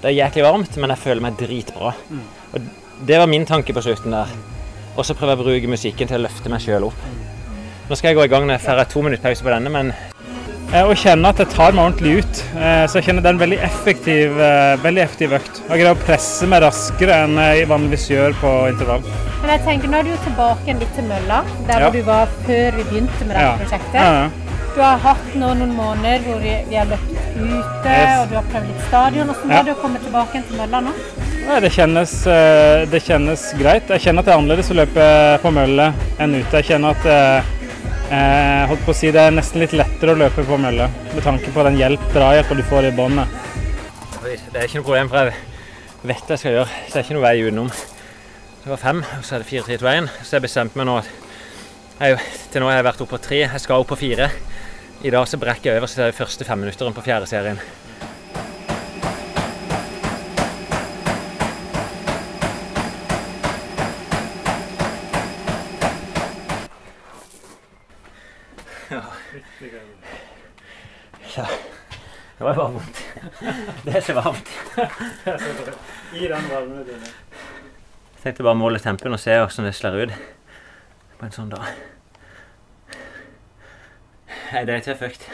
det er jæklig varmt, men jeg føler meg dritbra. Og det var min tanke på slutten der. Og så prøver jeg å bruke musikken til å løfte meg sjøl opp. Nå skal jeg gå i gang. Jeg får to minutter pause på denne, men Og kjenne at jeg tar meg ordentlig ut. Eh, Så jeg kjenner det er en veldig effektiv, eh, veldig effektiv økt. Jeg greier å presse meg raskere enn jeg vanligvis gjør på intervall. Men jeg tenker, nå er du jo tilbake litt til mølla, der Ja. du var før vi begynte med dette Ja. prosjektet. Ja. Du har hatt nå noen måneder hvor vi har løpt ute, Yes. og du har prøvd litt stadion. Hvordan Ja. er det å komme tilbake til mølla nå? Det, kjennes, eh, det kjennes greit. Jeg kjenner at det er annerledes å løpe på mølle enn ute. Jeg kjenner at eh, holdt på å si, det er nesten litt lettere å løpe på mølle, med tanke på den hjelp, drahjelpa du får i båndet. Det er ikke noe problem, for jeg vet hva jeg skal gjøre. Så det er ikke noe vei utenom. Det var fem, og så er det fire, tre, to, én. Så jeg bestemte meg nå at jeg, Til nå har jeg vært oppe på tre, jeg skal opp på fire. I dag så brekker jeg over så det er første femminutteren på fjerde serien. Ja. Det var bare vondt. Det er så varmt. I den varmen din. Jeg tenkte bare å måle tempen og se hvordan det slår ut på en sånn dag. Nei, det er tøff økt.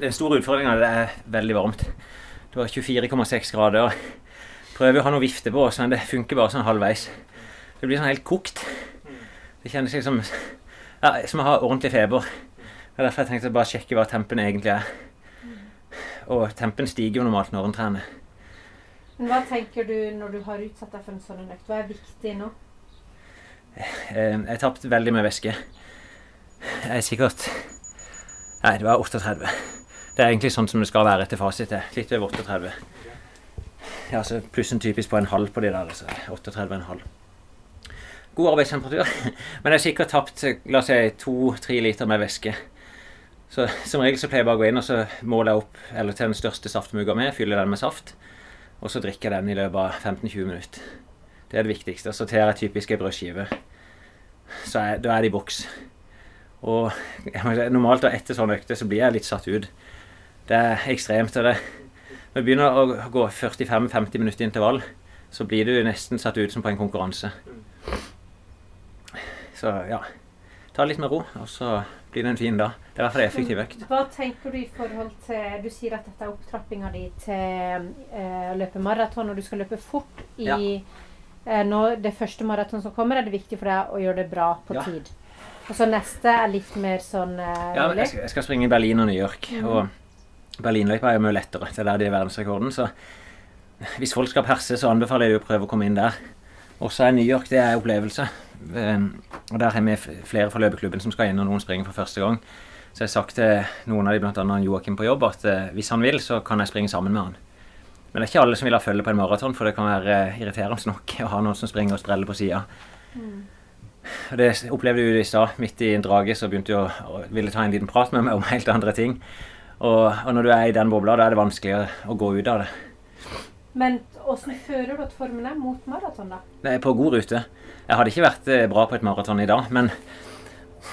Den store utfordringa er det er veldig varmt. Det var 24,6 grader. Prøver å ha noe vifte på men det funker bare sånn halvveis. Det blir sånn helt kokt. Det kjennes liksom ja, som å ha ordentlig feber. Det er derfor jeg tenkte å bare sjekke hva tempen egentlig er. Og tempen stiger jo normalt når en trener. Men Hva tenker du når du har utsatt deg for en sånn økt? Hva er viktig nå? Eh, Jeg har tapt veldig med væske. Jeg er sikkert Nei, det var 38. Det er egentlig sånn som det skal være etter fasit. Litt over 38. Ja, så Plussen typisk på en halv på de der. Så 38,5. God arbeidstemperatur. Men jeg har sikkert tapt la oss si to-tre liter med væske. Så Som regel så pleier jeg bare å gå inn og så måler jeg opp eller til den største saftmugga mi, fyller den med saft. Og så drikker jeg den i løpet av 15-20 minutter. Det er det viktigste. Så tar jeg typisk ei brødskive så jeg, da er det i boks. Og jeg normalt da etter sånne økter så blir jeg litt satt ut. Det er ekstremt. og det, Når det begynner å gå 45-50 minutter intervall, så blir du nesten satt ut som på en konkurranse. Så ja. Ta litt med ro, og så blir det en fin dag. Det er i hvert fall effektiv økt. Hva tenker du i forhold til Du sier at dette er opptrappinga di til eh, løpe maraton, og du skal løpe fort i Ja. eh, nå, Det første maraton som kommer, er det viktig for deg å gjøre det bra på Ja. tid. Og så neste er litt mer sånn eh, Ja, jeg, skal, jeg skal springe i Berlin og New York. Og Berlinløypa er jo mye lettere. Det er der de er verdensrekorden. Så hvis folk skal perse, så anbefaler jeg å prøve å komme inn der. Også er New York det er opplevelse. Um, og der har vi flere fra løpeklubben som skal inn, og noen springer for første gang. Så jeg har sagt til noen av de, bl.a. Joakim på jobb, at eh, hvis han vil, så kan jeg springe sammen med han. Men det er ikke alle som vil ha følge på en maraton, for det kan være eh, irriterende nok å ha noen som springer og spreller på sida. Og Det opplevde du i stad. Midt i en drage så begynte jeg å, ville ta en liten prat med meg om helt andre ting. Og, og når du er i den bobla, da er det vanskelig å, å gå ut av det. Men åssen føler du at formen er mot maraton, da? Jeg er på god rute. Jeg hadde ikke vært eh, bra på et maraton i dag, men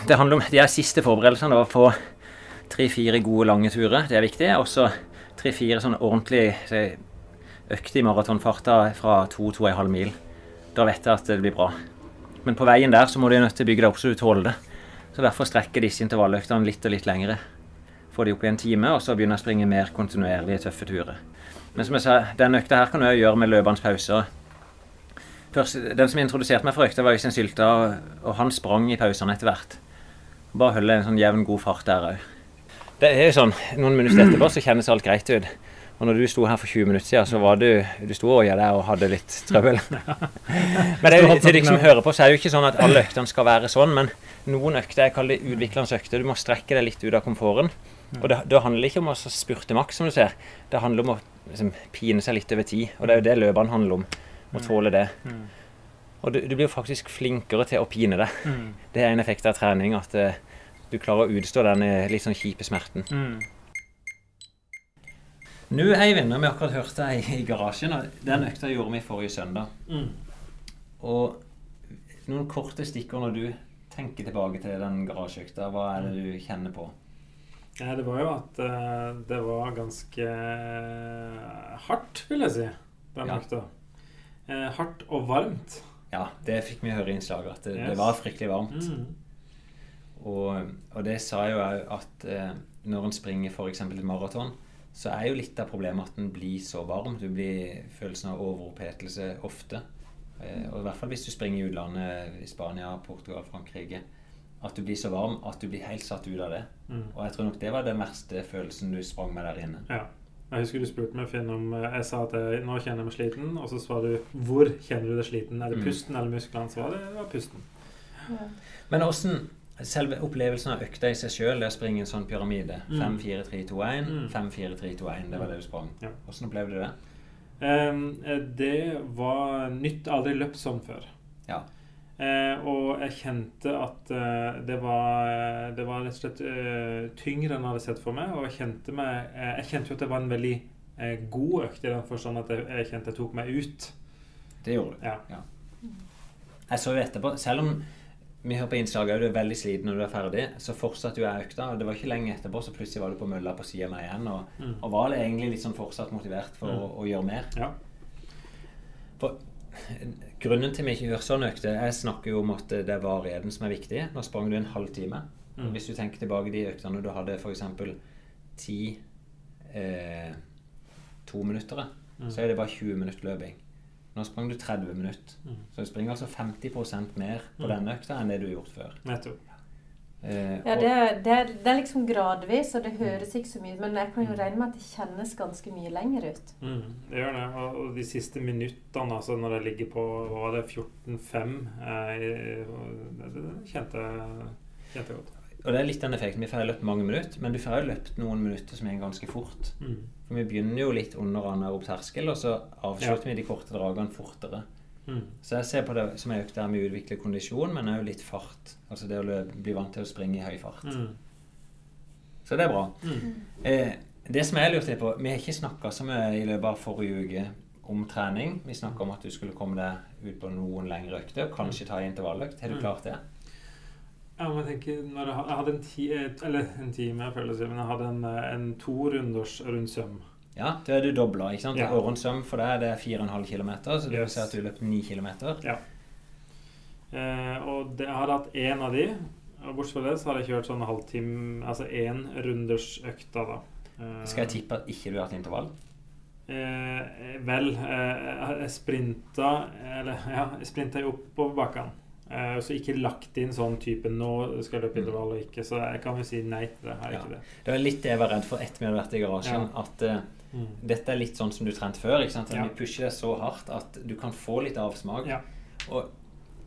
det handler om de her siste forberedelsene. Å få tre-fire gode, lange turer. Det er viktig. Og så tre-fire sånn ordentlig si, økter i maratonfarta fra to-to-en-halv mil. Da vet jeg at det blir bra. Men på veien der så må du nødt til å bygge deg opp så du tåler det. Så derfor strekker disse intervalløktene litt og litt lengre. Får de opp i en time, og så begynne å springe mer kontinuerlige, tøffe turer. Men som jeg sa, den økta her kan du òg gjøre med løpende pauser. Først, den som introduserte meg for økta, var Øystein Sylta, og, han sprang i pausene etter hvert. Bare holde en sånn jevn, god fart der òg. Det er jo sånn, Noen minutter etterpå så kjennes alt greit ut. Og når du sto her for 20 minutter siden, så var du du sto og der og hadde litt trøbbel. men det er jo, til de som hører på, så er det jo ikke sånn at alle øktene skal være sånn. Men noen økter jeg kaller det utviklende økter. Du må strekke deg litt ut av komforten. Og det, det handler ikke om å spurte maks, som du ser. Det handler om å liksom, pine seg litt over tid. Og det er jo det løpene handler om. Å tåle det. Og du, du blir faktisk flinkere til å pine deg. Det er en effekt av trening. At uh, du klarer å utstå den eh, litt sånn kjipe smerten. Nå, Eivind, når vi akkurat hørte deg i garasjen. og Den økta gjorde vi forrige søndag. Og noen korte stikkord når du tenker tilbake til den garasjeøkta. Hva er det du kjenner på? Ja, det var jo at eh, det var ganske hardt, vil jeg si, den Ja. økta. Eh, hardt og varmt. Ja, det fikk vi høre i innslaget, at det, det var fryktelig varmt. Mm. Og, og det sa jo òg at eh, når en springer f.eks. et maraton, så er jo litt av problemet at en blir så varm. Du blir følelsen av overopphetelse ofte. Eh, og i hvert fall hvis du springer i utlandet, i Spania, Portugal, Frankrike. At du blir så varm at du blir helt satt ut av det. Mm. Og jeg tror nok det var den verste følelsen du sprang med der inne. Ja. Jeg husker du spurte meg, Finn, om eh, jeg sa at jeg, nå kjenner jeg meg sliten, og så svarer du hvor kjenner du deg sliten? Er det Mm. pusten eller musklene? Så var det, det var pusten. Men åssen Selve opplevelsen av økta i seg sjøl, det å springe en sånn pyramide Mm. 5, 4, 3, 2, 1, Mm. 5, 4, 3, 2, 1, det var det du sprang. Ja. Åssen opplevde du det? Ehm, eh, det var nytt. Aldri løpt sånn før. Ja. Eh, og jeg kjente at eh, det, var, det var rett og slett eh, tyngre enn jeg hadde sett for meg. Og jeg kjente, meg, jeg kjente jo at det var en veldig god økt i den forstand at jeg, jeg kjente jeg tok meg ut. Det gjorde du. Ja. Jeg så jo etterpå, selv om vi hører på innslaget og du er veldig sliten når du er ferdig, så fortsatte jo jeg økta. og Det var ikke lenge etterpå, så plutselig var du på mølla på sida av meg igjen. Og, Mm. og var det egentlig litt sånn fortsatt motivert for Mm. å, å gjøre mer. Ja. For grunnen til vi ikke gjør sånn økte Jeg snakker jo om at det er varigheten som er viktig. Nå sprang du en halv time. Mm. Hvis du tenker tilbake de øktene du hadde f.eks. ti eh, tominuttere, Mm. så er det bare 20 minutter løping. Nå sprang du 30 minutter. Mm. Så du springer altså 50% mer på Mm. denne økta enn det du har gjort før. Nettopp. Eh, Ja, det det, det, er- det er liksom gradvis, og det høres ikke så mye Men jeg kan jo regne med at det kjennes ganske mye lenger ut. Mm, det gjør det. Og, og de siste minuttene, altså når jeg ligger på hva var det, 14-5 eh, det, det kjente jeg kjente godt. og det er litt den effekten. Vi får løpt mange minutter, men du får jo løpt noen minutter som er ganske fort. Mm. For vi begynner jo litt under anaerob terskel, og så avslutter vi de korte dragene fortere. Mm. Så jeg ser på det som en økt der vi utvikler kondisjon, men òg litt fart. Altså det å løpe, bli vant til å springe i høy fart. Mm. Så det er bra. Mm. Eh, det som jeg lurte på Vi har ikke snakka så mye i løpet av forrige uke om trening. Vi snakka om at du skulle komme deg ut på noen lengre økter, kanskje ta en intervalløkt. Har du Mm. klart det? Ja, men jeg tenker, når jeg, hadde en, ti, eller en time, jeg føler det, men jeg hadde en, eh, en to runders rund søm. Ja, da er du dobla. ikke sant? Ja. For deg det er 4,5 km, så det vil Yes. si at du løp 9 km. Ja. Eh, og det, jeg hadde hatt én av de. Og bortsett fra det så hadde jeg kjørt sånn halvtime, altså én runders økta, da. Eh, Skal jeg tippe at ikke du har hatt intervall? Eh, vel, eh, jeg sprinta Eller ja, jeg sprinta jo oppoverbakkene. Eh, så ikke lagt inn sånn type 'nå skal jeg løpe intervall' og ikke. Så jeg kan jo si nei til det. Har Ja. ikke det. Det var litt det jeg var redd for etter vi hadde vært i garasjen. At uh, Mm. dette er litt sånn som du trente før. ikke sant? At Ja. Vi pusher deg så hardt at du kan få litt avsmak. Ja. Og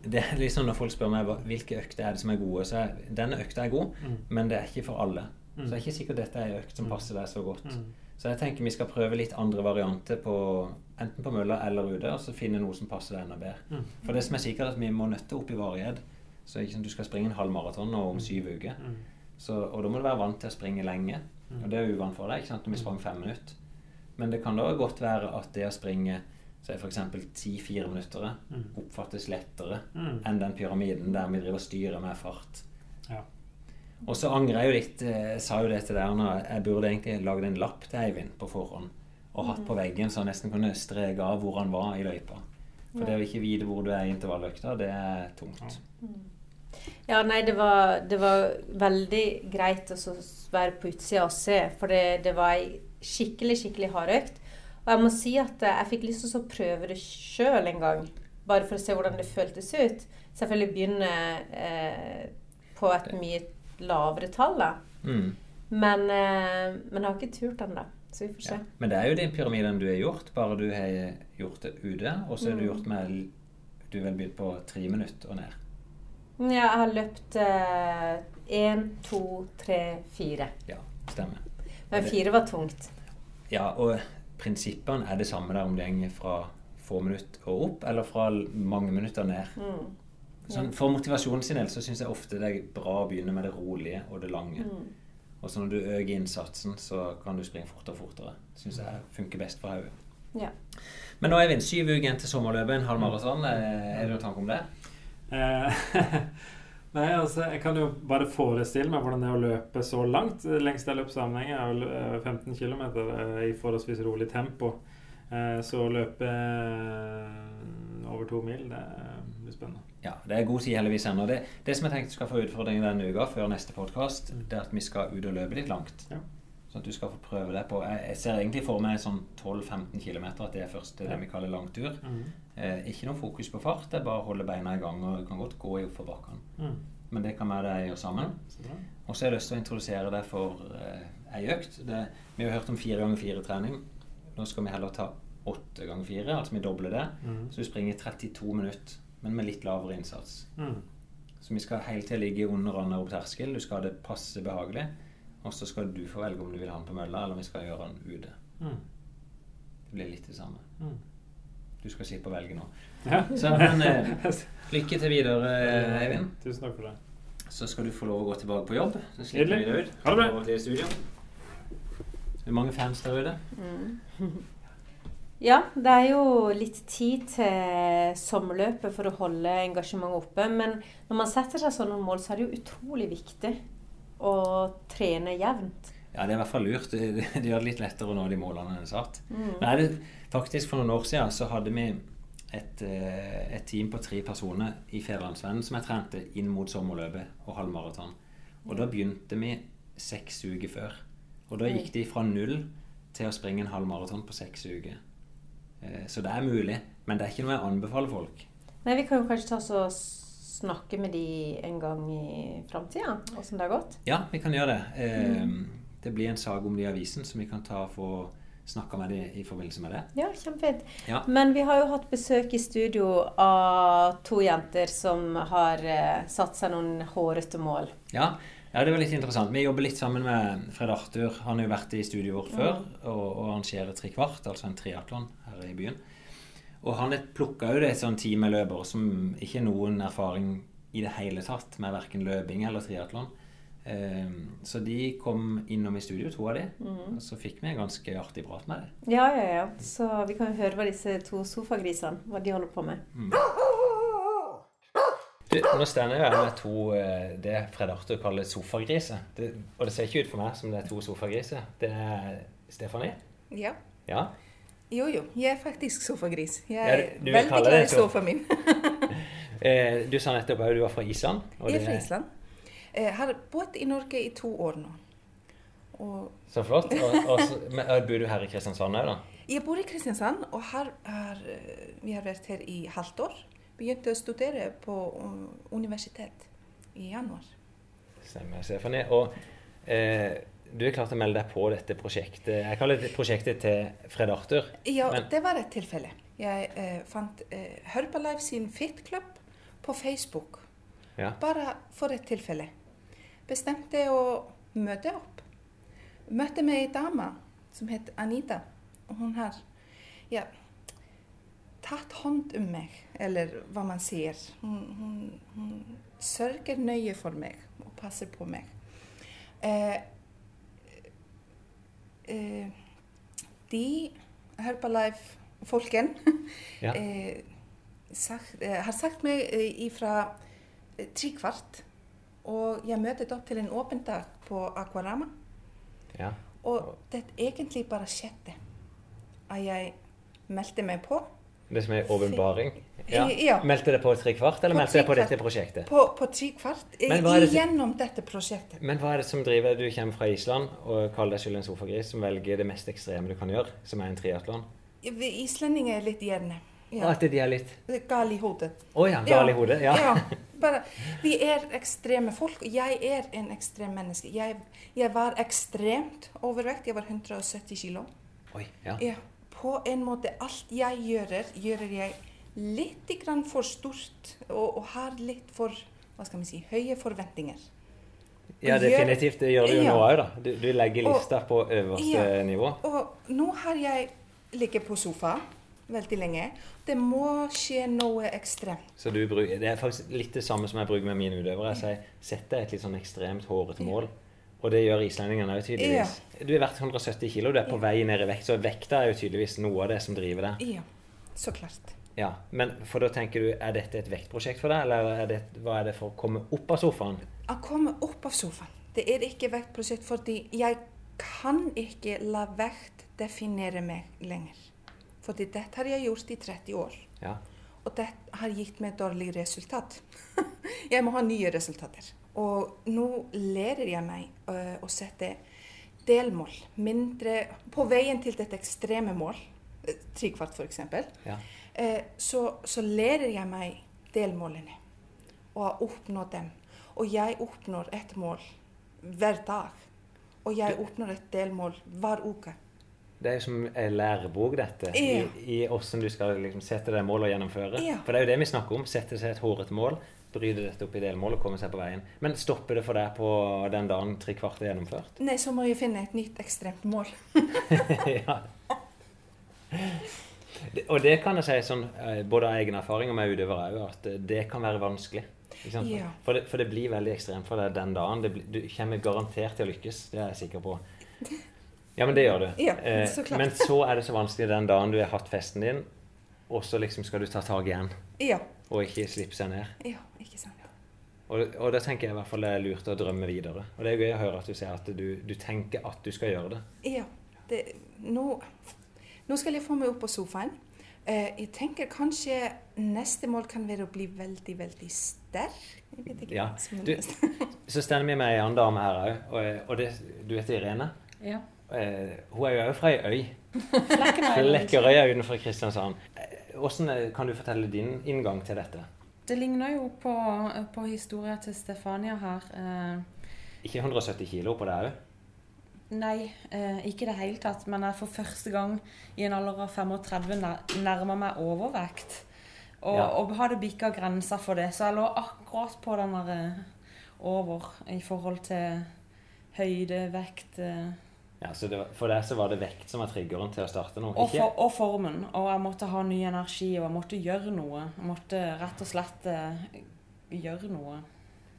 det er liksom når folk spør meg hvilke økter er det som er gode, så er denne økta er god, Mm. men det er ikke for alle. Mm. Så det er ikke sikkert dette er en økt som Mm. passer deg så godt. Mm. Så jeg tenker vi skal prøve litt andre varianter på enten på mølla eller ute, og så finne noe som passer deg enda bedre. Mm. For det som er sikkert, er at vi må nøtte opp i varighet. Så ikke sant, du skal springe en halv maraton om syv uker. Mm. Så, og da må du være vant til å springe lenge. Mm. Og det er uvant for deg, ikke sant, når vi sprang fem minutter. Men det kan da godt være at det å springe så er f.eks. 10-4 minutter Mm. oppfattes lettere Mm. enn den pyramiden der vi driver og styrer med fart. Og så angrer jeg jo litt. eh, Jeg sa jo det til deg Erna. jeg burde egentlig lagd en lapp til Eivind på forhånd og hatt på veggen, så han nesten kunne streke av hvor han var i løypa. For det å ikke vite hvor du er i intervalløkta, det er tungt. Ja, nei, det var, det var veldig greit å være på utsida og se, for det, det var ei skikkelig, skikkelig hard økt. Og jeg må si at eh, jeg fikk lyst til å prøve det sjøl en gang, bare for å se hvordan det føltes ut. Selvfølgelig begynne eh, på et mye lavere tall, da. Mm. Men, eh, men jeg har ikke turt ennå, så vi får se. Ja. Men det er jo den pyramiden du har gjort, bare du har gjort det ute. Og så har du Mm. gjort med Du vel begynt på tre minutter og ned. Ja, jeg har løpt én, to, tre, fire. Ja, stemmer. Men fire var tungt. Ja, og prinsippene er det samme der om det går fra få minutter og opp, eller fra mange minutter ned. Mm. Sånn, for motivasjonen sin del så syns jeg ofte det er bra å begynne med det rolige og det lange. Mm. Og så når du øker innsatsen, så kan du springe fortere og fortere. Syns jeg funker best for hodet. Ja. Men nå er vi syv uker igjen til sommerløpet, en halv maraton. Eh, Er det noen tanke om det? Eh, Nei, altså, Jeg kan jo bare forestille meg hvordan det er å løpe så langt. Lengste jeg løp sammenheng er vel eh, 15 km i forholdsvis rolig tempo. Eh, Så å løpe eh, over to mil, det. Ja, det er god tid heldigvis ennå. Det, det som jeg tenkte skal få utfordring denne uka før neste podkast, det er at vi skal ut og løpe litt langt. Ja. Sånn at du skal få prøve det på Jeg, jeg ser egentlig for meg sånn 12-15 km, at det er først det vi kaller langtur. Mm. Eh, ikke noe fokus på fart, det er bare å holde beina i gang. Og du kan godt gå i oppoverbakkene. Mm. Men det kan vi det gjøre sammen. Ja. Og så har jeg lyst til å introdusere deg for eh, ei økt. Det, vi har hørt om fire ganger fire-trening. Nå skal vi heller ta åtte ganger fire, altså vi dobler det. Mm. Så du springer 32 minutter, men med litt lavere innsats. Mm. Så vi skal hele tiden ligge under og opp terskel. Du skal ha det passe behagelig. Og så skal du få velge om du vil ha den på mølla, eller om vi skal gjøre den ute. Mm. Det blir litt det samme. Mm. Du skal slippe å velge nå. Ja. Så, men eh, lykke til videre, Eivind. Tusen takk for det. Så skal du få lov å gå tilbake på jobb. Så slipper vi deg ut. Ha det bra. Over. Det er mange fans der ute. Ja, det er jo litt tid til sommerløpet for å holde engasjementet oppe. Men når man setter seg sånne mål, så er det jo utrolig viktig å trene jevnt. Ja, det er i hvert fall lurt. Det, det, det gjør det litt lettere å nå de målene en satt. Mm. Nei, det, faktisk For noen år siden så hadde vi et, eh, et team på tre personer i Federlandsvennen som jeg trente inn mot sommerløpet og halvmaraton. Og da begynte vi seks uker før. Og da gikk de fra null til å springe en halv maraton på seks uker. Eh, Så det er mulig, men det er ikke noe jeg anbefaler folk. Nei, vi kan jo kanskje ta oss og snakke med de en gang i framtida, åssen det har gått. Ja, vi kan gjøre det. Mm. Det blir en sak om det i avisen som vi kan ta få snakka med dem i forbindelse med det. Ja, kjempefint. Ja. Men vi har jo hatt besøk i studio av to jenter som har eh, satt seg noen hårete mål. Ja, ja, det var litt interessant. Vi jobber litt sammen med Fred Arthur. Han har jo vært i studioet vårt før og, og arrangerer trekvart, altså en triatlon her i byen. Og han plukka jo det et sånt team med løpere som ikke har noen erfaring i det hele tatt med verken løping eller triatlon. Ehm, så de kom innom i studio, to av de, og så fikk vi en ganske artig prat med dem. Ja, ja, ja. Så vi kan jo høre hva disse to sofagrisene hva de holder på med. Du, nå stender jeg her med to eh, det Fred Arthur kaller sofagriser. Det, og det ser ikke ut for meg som det er to sofagriser. Det er Stefanie. Ja. Ja. Jo, jo. Jeg er faktisk sofagris. Jeg Ja, er du- du veldig glad i sofaen min. Eh, du sa nettopp at du var fra Island. Jeg er fra Island. Jeg har bodd i Norge i to år nå. Og Så flott. Og, og så, men, bor du her i Kristiansand òg, da? jeg bor i Kristiansand, og her eh, vi har vært her i halvt år. Begynte å studere på uh, universitet i januar. Stemmer, Stefanie. Og eh, du er klar til å melde deg på dette prosjektet. Jeg kaller det prosjektet til Fred Arthur. Ja, Men- det var et tilfelle. Jeg eh, fant eh, Herbalife sin Fit-klubb på Facebook. Ja. Bare for et tilfelle. Bestemte å møte opp. Møtte med ei dame som het Anita. Og hun har ja, tagit hand om um mig, eller vad man säger. Hon, hon, hon sörjer nöje för mig och passar på mig. Eh, eh, de Herbalife-folken ja. Eh, eh, har sagt mig eh, ifrån eh, tre kvart och jag mötte upp till en öppen dag på Aquarama. Ja. Och det egentligen bara skedde att jag meldte mig på Det som er åpenbaring? Ja. Ja. Meldte deg på tre kvart, eller På meldte deg på dette prosjektet? På, på tre kvart. det Gjennom dette prosjektet. Men hva er det som driver Du kommer fra Island og kaller deg selv en sofagris, som velger det mest ekstreme du kan gjøre, som er en triatlon? Islendinger er litt gjerne. Ja. at de er litt Gal i hodet. Å ja, gal i hodet? Ja. Bare, vi er ekstreme folk. Jeg er en ekstrem menneske. Jeg, jeg var ekstremt overvekt. Jeg var 170 kilo. Oi, ja. Ja, på en måte alt jeg gjør, gjør jeg litt grann for stort og, og har litt for hva skal vi si, høye forventninger. ja, definitivt. Det gjør du jo Ja. nå òg, da. Du, du legger lista på øverste Ja. nivå. Og nå har jeg ligget på sofa veldig lenge. Det må skje noe ekstremt. Så du bruker, Det er faktisk litt det samme som jeg bruker med mine utøvere. Jeg sier sett deg et litt sånn ekstremt hårete mål. Og det gjør islendingene òg, tydeligvis. Du er verdt 170 kilo, du er på vei ned i vekt, så vekta er jo tydeligvis noe av det som driver deg. Ja, så klart. Ja, men for da tenker du, Er dette et vektprosjekt for deg, eller er det, hva er det for å komme opp av sofaen? Å komme opp av sofaen. Det er ikke vektprosjekt fordi jeg kan ikke la vekt definere meg lenger. Fordi dette har jeg gjort i 30 år. Ja. Og det har gitt meg dårlig resultat. jeg må ha nye resultater. Og nå lærer jeg meg øh, å sette delmål. Mindre På veien til dette ekstreme mål, øh, trikvart f.eks., ja. eh, så, så lærer jeg meg delmålene. Og har oppnådd dem. Og jeg oppnår et mål hver dag. Og jeg oppnår et delmål hver uke. Det er jo som en lærebok, dette, Ja. i, i hvordan du skal liksom sette deg mål og gjennomføre. Ja. For det er jo det vi snakker om. Sette seg et hårete mål, bryte dette opp i delmål og komme seg på veien. Men stopper det for deg på den dagen tre kvart er gjennomført? Nei, så må jeg finne et nytt ekstremt mål. ja. Det, og det kan jeg si sånn, eh, både av egen erfaring og med utøvere òg, at eh, det kan være vanskelig. Ja. For, det, for det blir veldig ekstremt for deg den dagen. Det blir, du kommer garantert til å lykkes, det er jeg sikker på. Ja, men det gjør du. Ja, Eh, så klart. men så er det så vanskelig den dagen du har hatt festen din, og så liksom skal du ta tak igjen Ja. Og ikke slippe seg ned. Ja, ikke sant. Og, og da tenker jeg i hvert fall det er lurt å drømme videre. Og det er gøy å høre at du sier at du, du tenker at du skal gjøre det. Ja. Det, nå, nå skal jeg få meg opp på sofaen. Eh, jeg tenker kanskje neste mål kan være å bli veldig, veldig sterk. Jeg vet ikke Ja, du- Så står vi med ei annen dame her òg, og, og det, du heter Irene. Ja. Eh, hun er jo òg fra ei øy. Flekkerøy. Flekkerøya utenfor Kristiansand. Hvordan kan du fortelle din inngang til dette? Det ligner jo på, på historia til Stefania her. Eh, Ikke 170 kilo på deg òg? nei, eh, ikke i det hele tatt. Men jeg for første gang i en alder av 35 nærma meg overvekt. Og, Ja. og hadde bikka grensa for det. Så jeg lå akkurat på den der eh, over i forhold til høyde, vekt eh, Ja, så det var, for deg så var det vekt som var triggeren til å starte noe? og, for, og formen. Og jeg måtte ha ny energi, og jeg måtte gjøre noe. Jeg måtte rett og slett uh, gjøre noe.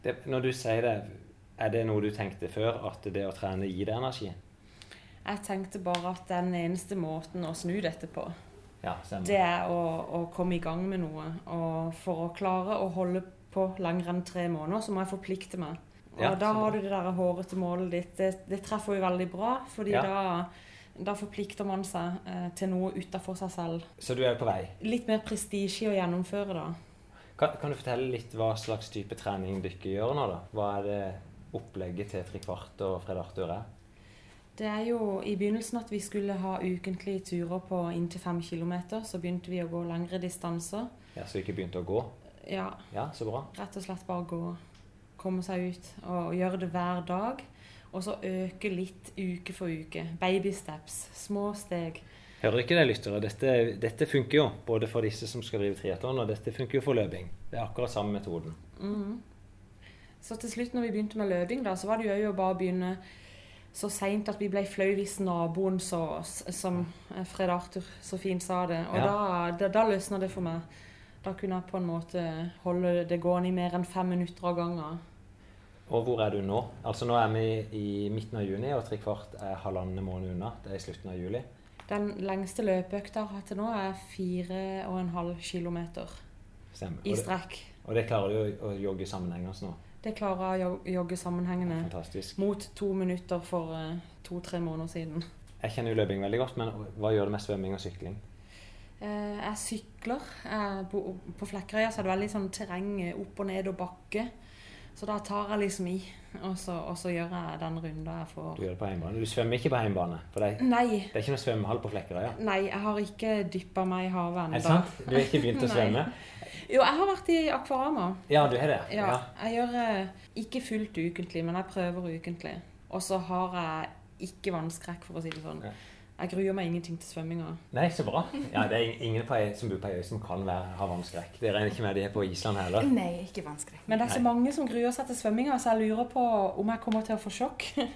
Det, når du sier det, er det noe du tenkte før, at det å trene gir deg energi? Jeg tenkte bare at den eneste måten å snu dette på, Ja, det er å, å komme i gang med noe. Og for å klare å holde på langrenn enn tre måneder, så må jeg forplikte meg. Og Ja, da har du det der hårete målet ditt. Det, det treffer jo veldig bra, fordi Ja. da, da forplikter man seg eh, til noe utafor seg selv. Så du er på vei. Litt mer prestisje å gjennomføre, da. Kan, kan du fortelle litt hva slags type trening dere gjør nå, da? Hva er det opplegget til Trikvart og Fred Arthur er? Det er jo i begynnelsen at vi skulle ha ukentlige turer på inntil fem kilometer. Så begynte vi å gå lengre distanser. Ja, Så vi ikke begynte å gå? Ja, Ja, så bra. rett og slett bare gå. Komme seg ut og gjøre det hver dag. Og så øke litt uke for uke. Baby steps. Små steg. Hører ikke det, lyttere? Dette, dette funker jo, både for disse som skal drive triatlon, og dette funker jo for løping. Det er akkurat samme metoden. Mhm. Så til slutt når vi begynte med løping, da, så var det jo å bare begynne så seint at vi ble flau hvis naboen så, som Fred Arthur så fint sa det. Og Ja. da, da, da løsna det for meg. Da kunne jeg på en måte holde det gående i mer enn fem minutter av gangen. Og hvor er du nå? Altså Nå er vi i midten av juni, og trekvart er halvannen måned unna. Det er i slutten av juli. Den lengste løpeøkta jeg har hatt til nå, er fire og en halv kilometer i strekk. og det klarer du å, å jogge sammenhengende nå. Det klarer jeg å jogge sammenhengende Fantastisk. mot to minutter for eh, to-tre måneder siden. Jeg kjenner jo løping veldig godt, men hva gjør det med svømming og sykling? Eh, jeg sykler. På, Flekkerøya så er det veldig sånn terreng opp og ned og bakke. Så da tar jeg liksom i, og så, og så gjør jeg den runda jeg får. Du gjør det på hjemmebane. Du svømmer ikke på hjemmebane? For Nei, det er ikke noe svømmehall på Flekkerøya? nei, jeg har ikke dyppa meg i havet Er det sant? Du har ikke begynt å svømme? Jo, jeg har vært i Akvarama. Ja, du har det? Ja, jeg gjør eh, ikke fullt ukentlig, men jeg prøver ukentlig. Og så har jeg ikke vannskrekk, for å si det sånn. Ja. Jeg gruer meg ingenting til svømminga. Nei, så bra. Ja, Det er ingen på ei, som bor på ei øy som kan være, ha vannskrekk. Det regner ikke med de er på Island heller. Nei, ikke vannskrekk. Men det er så Nei. mange som gruer seg til svømminga, så jeg lurer på om jeg kommer til å få sjokk. Jeg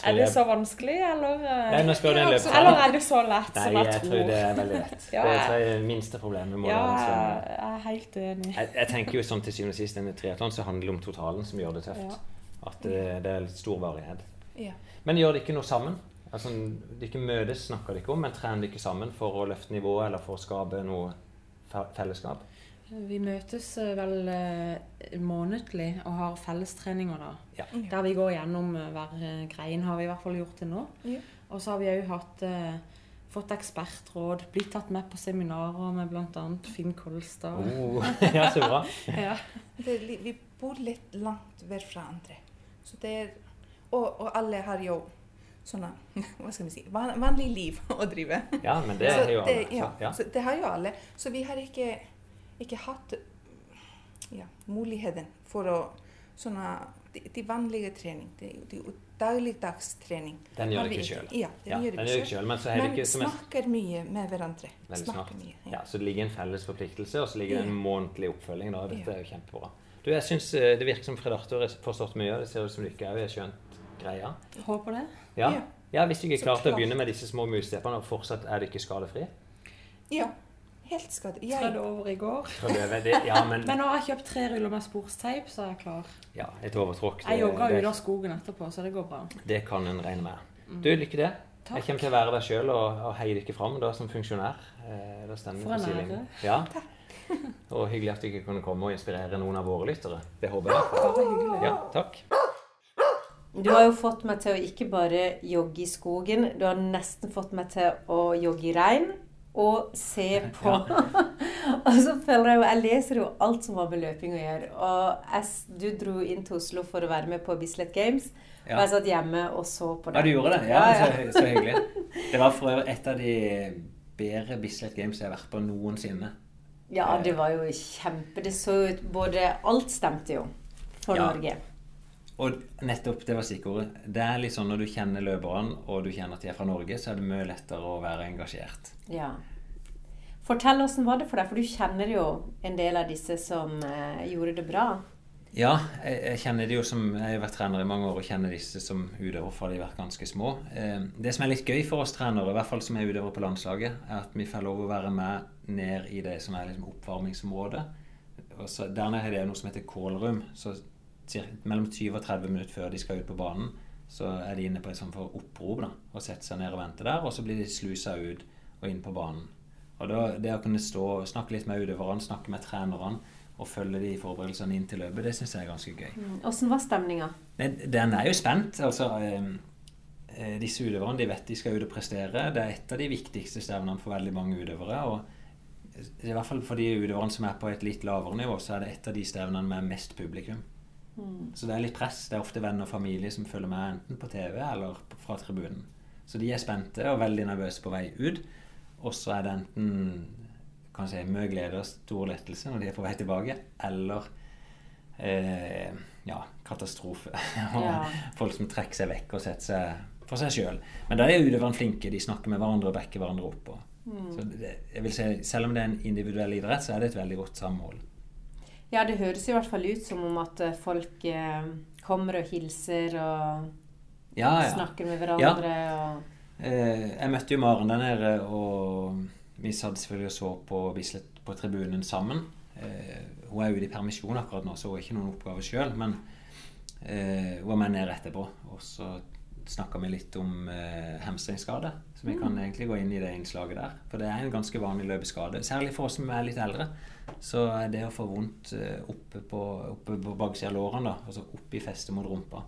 tror Er det så vanskelig, eller eh, Nei, nå spør du en Eller er det så lett Nei, som jeg, jeg tror det er veldig lett. Ja, Det er det minste problemet. må Ja, jeg er helt enig. Jeg, jeg tenker jo sånn til syvende og sist en triatlon så handler det om totalen som gjør det tøft. At det, det er stor varighet. Ja. Men gjør det ikke noe sammen? Altså, Dere møtes, snakker dere om, men trener dere sammen for å løfte nivået eller for å skape noe fellesskap? Vi møtes eh, vel eh, månedlig og har fellestreninger da. Ja. Der vi går gjennom eh, hver grein, har vi i hvert fall gjort det nå. Ja. Og så har vi òg hatt eh, fått ekspertråd, blitt tatt med på seminarer med bl.a. Finn Kolstad. Oh, ja, så bra. Ja. Det vi bor litt langt hver fra andre. Så det er, og, og alle har jo sånne, hva skal vi si, van, vanlig liv å drive. Ja, men det er jo alle. ja, Så, ja. Så det har jo alle. Så vi har ikke, ikke hatt ja, muligheten for å sånne, de, de vanlige trening, de, de dagligdags trening. Den gjør har dere selv. Ja, den Ja, gjør selv. selv, men så er Men ikke som en snakker mye med hverandre. Veldig smart. mye. Ja, så det ligger en felles forpliktelse, og så ligger det en månedlig oppfølging. Da. Dette Ja. er jo kjempebra. Du, jeg synes eh, Det virker som Fred Arthur har forstått mye. og Det ser ut som du ikke har skjønt greia. Håper det. Ja. Ja. Hvis du ikke klarte å begynne med disse små musesteppene, og fortsatt er du ikke skadefri Ja, helt skade. Trødde Jeg, over i går. Det Ja, men Men nå har jeg kjøpt tre ruller med sporsteip, så er jeg klar. ja, et overtråkk, Jeg jogga det, ut av skogen etterpå, så det går bra. det kan en regne med. Du, lykke til. Jeg kommer til å være der sjøl og, og heie dere fram da, som funksjonær. Eh, da stemmer For en ære. Ja. Og hyggelig at dere kunne komme og inspirere noen av våre lyttere. Det håper jeg. Bare hyggelig. Ja, takk. Du har jo fått meg til å ikke bare jogge i skogen, du har nesten fått meg til å jogge i regn og se på. og så føler jeg jo Jeg leser jo alt som har med løping å gjøre. Og jeg, du dro inn til Oslo for å være med på Bislett Games. Og jeg satt hjemme og så på det. Ja, du gjorde det? Ja, Ja, ja. Så, så hyggelig. Det var for øvrig et av de bedre Bislett Games jeg har vært på noensinne. Ja, det var jo kjempe Det så ut både Alt stemte jo for Ja. Norge. Og nettopp, det var stikkordet. Det er litt sånn når du kjenner løperne, og du kjenner at de er fra Norge, så er det mye lettere å være engasjert. Ja. Fortell åssen var det for deg, for du kjenner jo en del av disse som eh, gjorde det bra. Ja, jeg, jeg kjenner de jo som Jeg har vært trener i mange år og kjenner disse som utøvere fra de har vært ganske små. Eh, det som er litt gøy for oss trenere, i hvert fall som er utøvere på landslaget, er at vi får lov å være med ned i det som er liksom oppvarmingsområdet. Og så, der nede er det noe som heter callroom. Så mellom 20 og 30 minutter før de skal ut på banen, så er de inne på et sånt for opprop da, og setter seg ned og venter der. Og så blir de slusa ut og inn på banen. Og da, det å kunne stå snakke litt med utøverne, snakke med trenerne og følge de forberedelsene inn til løpet, det syns jeg er ganske gøy. Åssen var stemninga? Den er jo spent. altså eh, eh, Disse utøverne de vet de skal ut og prestere. Det er et av de viktigste stevnene for veldig mange utøvere. og I hvert fall for de utøverne som er på et litt lavere nivå, så er det et av de stevnene med mest publikum. Så det er litt press. Det er ofte venner og familie som følger med enten på TV eller fra tribunen. Så de er spente og veldig nervøse på vei ut. Og så er det enten kan si, mye glede og stor lettelse når de er på vei tilbake, eller eh, ja, katastrofe. Og Ja. Folk som trekker seg vekk og setter seg for seg sjøl. Men da er utøverne flinke. De snakker med hverandre og backer hverandre opp. Og, så det, jeg vil si, selv om det er en individuell idrett, så er det et veldig godt samhold. Ja, det høres i hvert fall ut som om at eh, folk eh, kommer og hilser og Ja, ja. snakker med hverandre og Eh, jeg møtte jo Maren der nede, og vi satt selvfølgelig og så på Bislett på tribunen sammen. Eh, hun er ute i permisjon akkurat nå, så hun har ikke noen oppgave sjøl. Men eh, hun var med ned etterpå, og så snakka vi litt om eh, hamstringsskade. Så vi kan egentlig gå inn i det innslaget der. For det er en ganske vanlig løpeskade. Særlig for oss som er litt eldre. Så er det å få vondt eh, oppe på, oppe på baksida av lårene, da, altså opp i festet mot rumpa.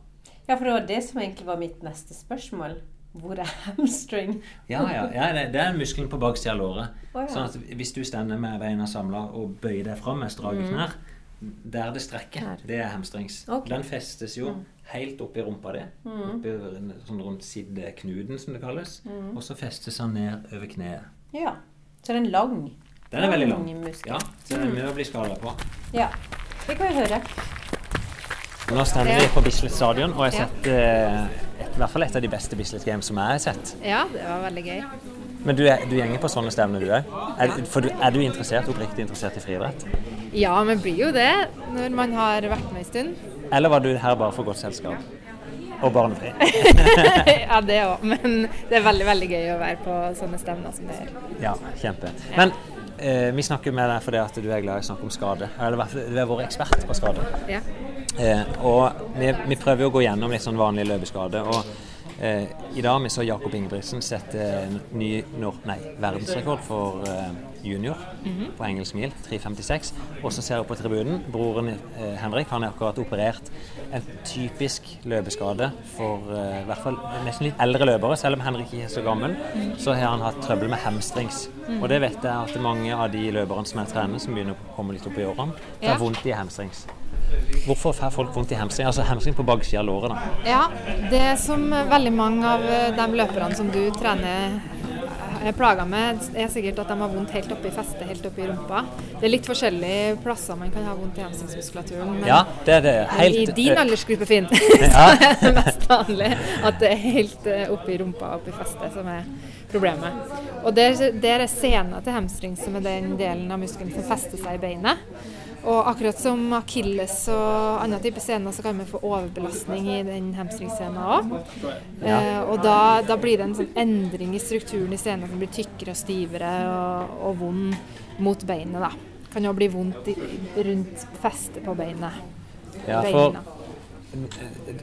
Ja, for det var det som egentlig var mitt neste spørsmål. Hvor er hamstring? Ja, ja, ja det, det er muskelen på baksida av låret. Oh, ja. Sånn at hvis du stender med beina samla og bøyer deg fram med strake knær, der det strekker, Her. det er hamstrings. Okay. Den festes jo helt oppi rumpa di. Oppi sånn rundt siddeknuten, som det kalles. Og så festes den ned over kneet. Ja. Så den er lang Den er veldig lang. muskel. Ja, så den er mye å bli skada på. Ja. Det kan vi høre. Nå stender vi på Bislett stadion, og jeg har sett eh, et, i hvert fall et av de beste Bislett Games som jeg har sett. Ja, det var veldig gøy. Men du, er, du gjenger på sånne stevner, du òg? Er, for du, er du interessert, oppriktig interessert i friidrett? Ja, men blir jo det når man har vært med en stund. Eller var du her bare for godt selskap? Og barnefri? ja, det òg. Men det er veldig, veldig gøy å være på sånne stevner som det er. Ja, kjempe. Men eh, vi snakker med deg fordi at du er glad i å snakke om skade. Eller du er vår ekspert på skade. Ja. Eh, og vi, vi prøver å gå gjennom litt sånn vanlig løpeskade. Og i dag vi så Jakob Ingebrigtsen sette ny nei, verdensrekord for junior på engelsk mil, 3.56. Og så ser jeg på tribunen. Broren eh, Henrik han har akkurat operert en typisk løpeskade for eh, i hvert fall nesten litt eldre løpere. Selv om Henrik ikke er så gammel, så har han hatt trøbbel med hamstrings. Og det vet jeg at mange av de løperne som jeg trener, som begynner å komme litt opp i årene, får Ja. vondt i hamstrings. Hvorfor får folk vondt i hamstring? Altså hamstring på baksida av låret, da. Ja, det som veldig mange av eh, de løperne som du trener er plaga med, er sikkert at de har vondt helt oppe i festet, helt oppe i rumpa. Det er litt forskjellige plasser man kan ha vondt i hensynsmuskulaturen. Men, Ja, det er det. Helt i din eh, aldersgruppe, Finn, Ja. så er det mest vanlig at det er helt eh, oppe i rumpa og oppe i festet som er problemet. Og der, der er sena til hamstring som er den delen av muskelen som fester seg i beinet. Og akkurat som akilles og andre typer scener, så kan man få overbelastning i den hamstringsena òg. Eh, og da, da blir det en sånn endring i strukturen i scenen som blir tykkere og stivere og, og vond mot beinet. da. Kan jo bli vondt i, rundt festet på beinet. Ja, for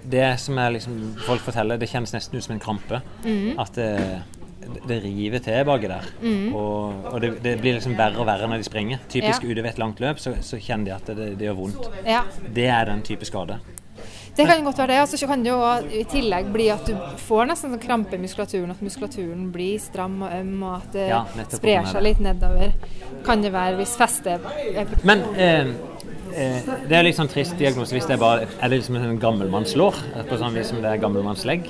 det som liksom, folk forteller, det kjennes nesten ut som en krampe. Mhm. At det, det river til baki der. Og, og det, det blir liksom verre og verre når de springer. Typisk Ja. ute ved et langt løp, så, så kjenner de at det, det gjør vondt. Ja, Det er den type skade. det kan godt være det. Og så kan det jo i tillegg bli at du får nesten sånn krampe i muskulaturen, at muskulaturen blir stram og øm, og at det Ja, sprer seg litt nedover. Kan det være hvis festet er Men eh, eh, det er litt sånn trist diagnose hvis det er bare Er det liksom en gammelmannslår? På sånn vis som det er gammelmannslegg?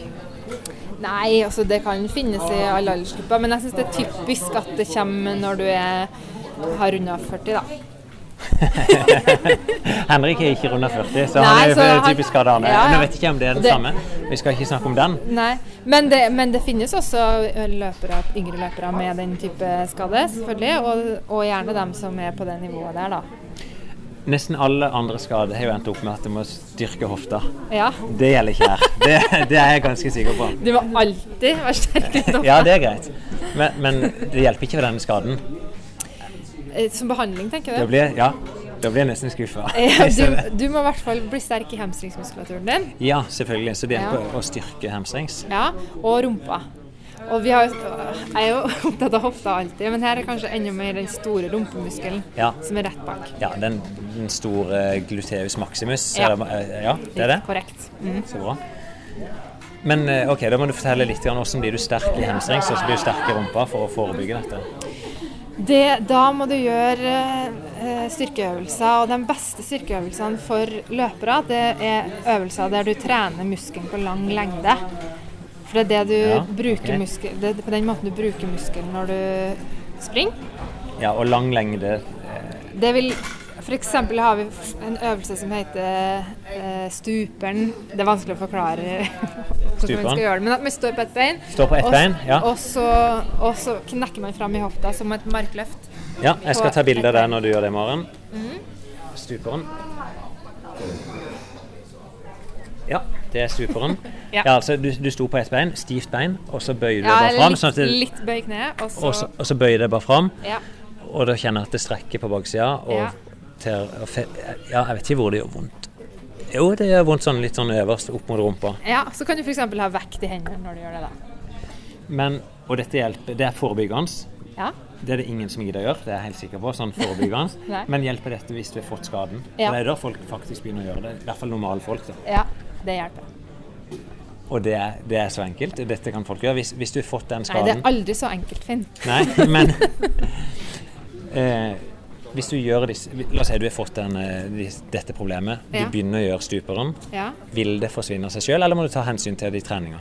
Nei, altså det kan finnes i alle aldersgrupper, men jeg syns det er typisk at det kommer når du er, har runda 40, da. Henrik er ikke runda 40, så Nei, han er så typisk skada. Ja, ja. Men jeg vet ikke om det er den Det- samme. Vi skal ikke snakke om den. Nei, men det, men det finnes også løpere, yngre løpere med den type skade, selvfølgelig, og, og gjerne dem som er på det nivået der, da. Nesten alle andre skader har jo endt opp med at du må styrke hofta. Ja. Det gjelder ikke her. Det, det er jeg ganske sikker på. Du må alltid være sterk i hofta. Ja, det er greit. Men, men det hjelper ikke ved denne skaden. Eh, Som behandling, tenker du? du? blir, ja, da blir jeg nesten skuffa. Ja, du, du må i hvert fall bli sterk i hamstringsmuskulaturen din. Ja, selvfølgelig. Så det hjelper Ja. å styrke hamstrings. Ja, og rumpa. Og vi har, jeg er jo opptatt av hofta alltid, men her er kanskje enda mer den store rumpemuskelen Ja. som er rett bak. Ja, den, den store gluteus maximus. Ja. er det- eh, ja, det er det. Korrekt. Mm. Så bra. Men eh, ok, da må du fortelle litt om hvordan blir du sterk i hamstrings og så blir du sterk i rumpa for å forebygge dette. Det, da må du gjøre eh, styrkeøvelser, og de beste styrkeøvelsene for løpere, det er øvelser der du trener muskelen på lang lengde. For det er det du Ja, bruker okay. muskel, det er på den måten du bruker muskelen når du springer. Ja, og lang lengde Det vil F.eks. har vi en øvelse som heter eh, stuperen. Det er vanskelig å forklare hvordan man skal gjøre det, men at man står på ett bein. Står på ett og, bein, ja. Og så, og så knekker man fram i hofta som et markløft. Ja, jeg skal ta bilde av deg når du gjør det, i morgen Stuperen. Ja, det er superen. Ja. Ja, altså du, du sto på ett bein, stivt bein, og så bøyer du Ja, deg bare fram. litt, Sånn det, litt bøy kne, og så, og, så, og så bøyer det bare fram, ja. og da kjenner jeg at det strekker på baksida. Og Ja. Ter, og fe, ja, jeg vet ikke hvor det gjør vondt. Jo, det gjør vondt sånn litt sånn øverst opp mot rumpa. ja, så kan du f.eks. ha vekt i hendene når du gjør det. da. Men, og dette hjelper, det er forebyggende. Ja. Det er det ingen som gidder å gjøre, det er jeg helt sikker på. sånn forebyggende. Men hjelper dette hvis du har fått skaden? Ja. Det er da folk faktisk begynner å gjøre det. I hvert fall normale folk. da. ja, det hjelper. Og det er, det er så enkelt. Dette kan folk gjøre. Hvis, hvis du har fått den skaden Nei, det er aldri så enkelt, Finn. Nei, men eh, hvis du gjør disse La oss si du har fått den, eh, dette problemet. Du Ja. begynner å gjøre stuperen. Ja. Vil det forsvinne av seg sjøl, eller må du ta hensyn til det i treninga?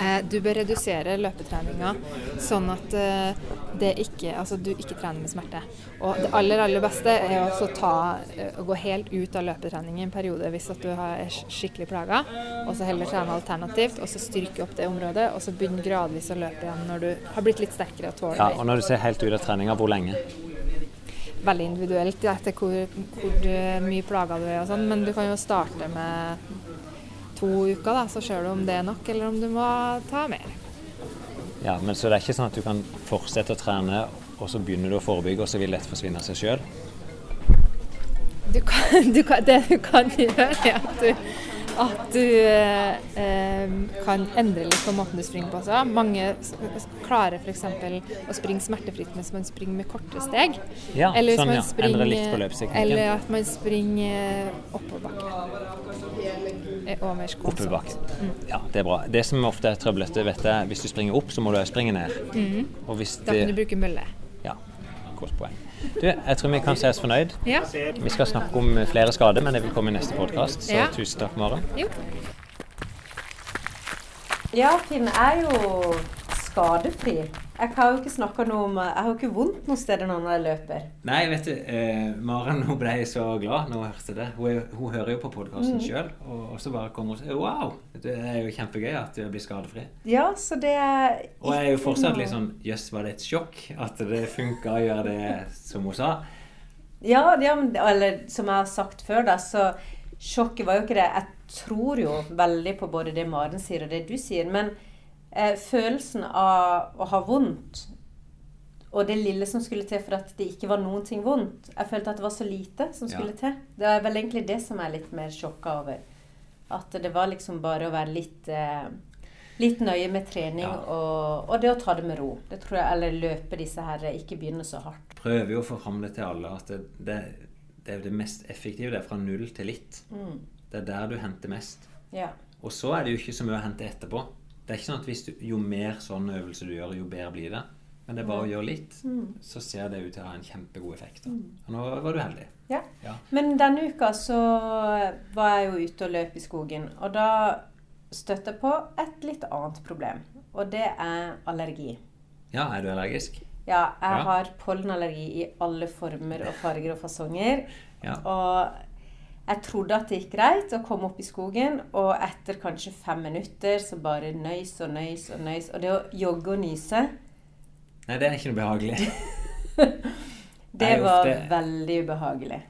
Eh, Du bør redusere løpetreninga sånn at eh, det ikke, altså du ikke trener med smerte. Og det aller aller beste er å ta, eh, gå helt ut av løpetrening i en periode hvis at du er skikkelig plaga, og så heller trene alternativt, og så styrke opp det området, og så begynne gradvis å løpe igjen når du har blitt litt sterkere og tåler Ja, og når du ser helt ut av treninga, hvor lenge? Veldig individuelt etter hvor, hvor eh, mye plaga du er og sånn, men du kan jo starte med to uker, da, så ser du om det er nok, eller om du må ta mer. Ja, men Så det er ikke sånn at du kan fortsette å trene, og så begynner du å forebygge, og så vil dette forsvinne av seg sjøl? Du kan, du kan, det du kan gjøre, er at du, at du eh, eh, kan endre litt på måten du springer på. Så. Mange klarer f.eks. å springe smertefritt mens man springer med korte steg. Ja, Eller sånn, man ja. Springer-. Eller at man springer oppoverbakke. Også mer skånsomt. Oppoverbakke. Ja, det er bra. Det som ofte er trøblete, vet jeg, hvis du springer opp, så må du også springe ned. Og hvis Da kan du bruke mølle. Ja, godt poeng. Du, jeg tror vi kan se oss fornøyd. Ja. Vi skal snakke om flere skader, men det vil komme i neste podkast, så Ja. tusen takk, Maren. Jo. Ja, Finn er jo skadefri. Jeg har jo ikke snakka noe om Jeg har jo ikke vondt noe sted når jeg løper. Nei, vet du, eh, Maren hun ble så glad når hun hørte det. Hun, hun hører jo på podkasten Mm. sjøl, og, så bare kommer hun og sier wow, det er jo kjempegøy at du blir skadefri. Ja, så det er Og jeg er jo fortsatt litt sånn Jøss, var det et sjokk at det funka å gjøre det som hun sa? Ja, ja, eller som jeg har sagt før, da, så sjokket var jo ikke det. Jeg tror jo veldig på både det Maren sier og det du sier. Men eh, følelsen av å ha vondt, og det lille som skulle til for at det ikke var noen ting vondt Jeg følte at det var så lite som Ja. skulle til. Det er vel egentlig det som jeg er litt mer sjokka over. At det var liksom bare å være litt eh, Litt nøye med trening Ja. og, og det å ta det med ro. Det tror jeg, Eller løpe disse her, ikke begynne så hardt. Prøver jo å det til alle at det, det, det er det mest effektive. Det er fra null til litt. Mm. Det er der du henter mest. Ja. Og så er det jo ikke så mye å hente etterpå. Det er ikke sånn at du, Jo mer sånn øvelse du gjør, jo bedre blir det. Men det er bare å gjøre litt, så ser det ut til å ha en kjempegod effekt. Da. Og nå var du heldig. Ja. Ja. Men denne uka så var jeg jo ute og løp i skogen. Og da støtte på et litt annet problem. Og det er allergi. Ja, er du allergisk? Ja, jeg Ja. har pollenallergi i alle former og farger og fasonger. Ja. Og jeg trodde at det gikk greit å komme opp i skogen, og etter kanskje fem minutter så bare nøys og nøys og nøys. Og det å jogge og nyse, Nei, det er ikke noe behagelig. det Nei, var ofte- veldig ubehagelig.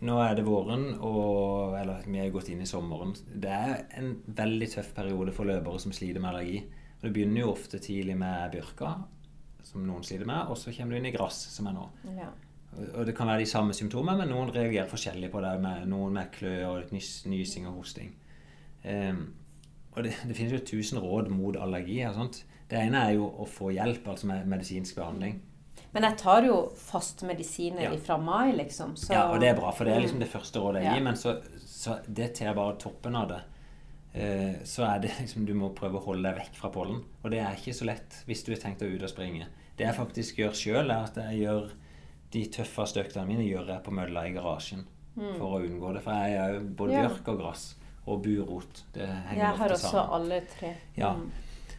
Nå er det våren, og eller, vi er gått inn i sommeren. Det er en veldig tøff periode for løpere som sliter med allergi. Og det begynner jo ofte tidlig med bjørka, som noen sliter med, og så kommer du inn i gress, som er nå. Ja. Og- det kan være de samme symptomer, men noen reagerer forskjellig på det. Med, noen med klø og nys, nysing og hosting. Um, og det, det finnes jo tusen råd mot allergi. og sånt. Det ene er jo å få hjelp, altså med medisinsk behandling. Men jeg tar jo faste medisiner Ja. fra mai, liksom. Så... Ja, og det er bra, for det er liksom det første rådet jeg Ja. gir. Men så, så det til bare toppen av det. Uh, så er det liksom Du må prøve å holde deg vekk fra pollen. Og det er ikke så lett hvis du har tenkt deg ut og springe. Det jeg faktisk gjør sjøl, er at jeg gjør de tøffeste øktene mine gjør jeg på mølla i garasjen. For å unngå det. For jeg er jo både Mm. Ja. bjørk og gress. Og burot. Det henger Jeg har ofte også alle tre. Ja. Mm.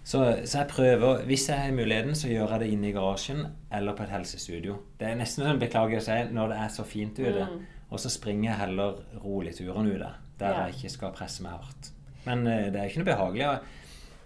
Så, så jeg prøver, hvis jeg har muligheten, så gjør jeg det inne i garasjen eller på et helsestudio. Det er nesten sånn, beklager å si, når det er så fint ute. Og så springer jeg heller rolig turen ute, der Mm. Ja. jeg ikke skal presse meg hardt. Men uh, det er ikke noe behagelig.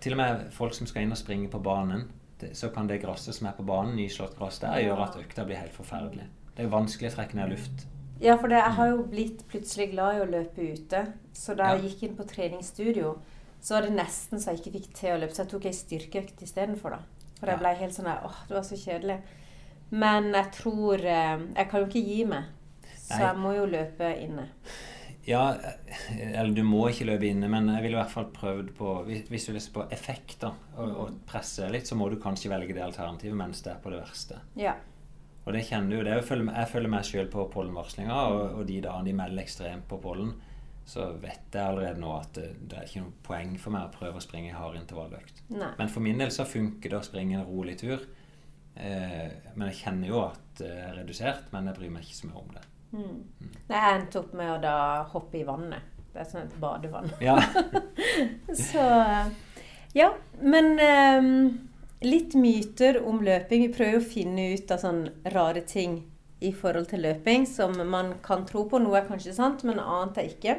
Til og med folk som skal inn og springe på banen, så kan det gresset som er på banen, nyslått gress der, gjøre at økta blir helt forferdelig. Det er vanskelig å trekke ned luft. Ja, for det, jeg har jo blitt plutselig glad i å løpe ute. Så da jeg Ja. gikk inn på treningsstudio, så var det nesten så jeg ikke fikk til å løpe. Så jeg tok ei styrkeøkt istedenfor, da. For jeg ble helt sånn der, åh, det var så kjedelig. Men jeg tror eh, Jeg kan jo ikke gi meg. Så jeg må jo løpe inne. Ja, eller du må ikke løpe inne, men jeg ville i hvert fall prøvd på Hvis, du du se på effekter og, og presse litt, så må du kanskje velge det alternativet mens det er på det verste. Ja. Og det kjenner du. Det er jo, jeg følger meg sjøl på pollenvarslinga, og, og de dagene de melder ekstremt på pollen, så vet jeg allerede nå at det, det er ikke noe poeng for meg å prøve å springe i hard intervalløkt. Nei. Men for min del så funker det å springe en rolig tur. Eh, men jeg kjenner jo at det er redusert, men jeg bryr meg ikke så mye om det. Mm. Nei, jeg endte opp med å da hoppe i vannet. Det er sånn et badevann. Ja, Så Ja. Men um, litt myter om løping. Vi prøver å finne ut av sånne rare ting i forhold til løping som man kan tro på. Noe er kanskje sant, men annet er ikke.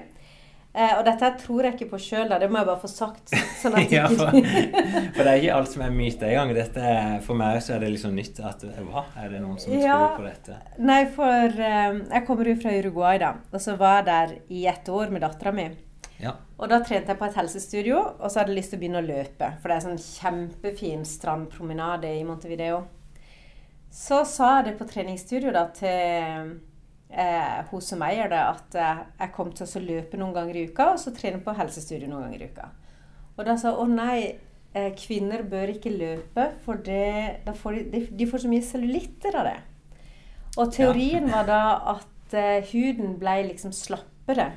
Eh, og dette tror jeg ikke på sjøl, det må jeg bare få sagt. Sånn at ja for, for det er ikke alt som er myte engang. Dette For meg så er det liksom nytt at Hva? Er det noen som Ja. tror på dette? Nei, for eh, jeg kommer jo fra Uruguay, da. Og så var jeg der i ett år med dattera mi. Ja. Og da trente jeg på et helsestudio, og så hadde jeg lyst til å begynne å løpe. For det er sånn kjempefin strandpromenade i Montevideo. Så sa jeg det på treningsstudio da til eh, hun som eier det, at eh, jeg kom til å løpe noen ganger i uka, og så trene på helsestudio noen ganger i uka. Og da sa hun å nei, eh, kvinner bør ikke løpe, for det, får de, de, de får så mye cellulitter av det. Og teorien var da at eh, huden ble liksom slappere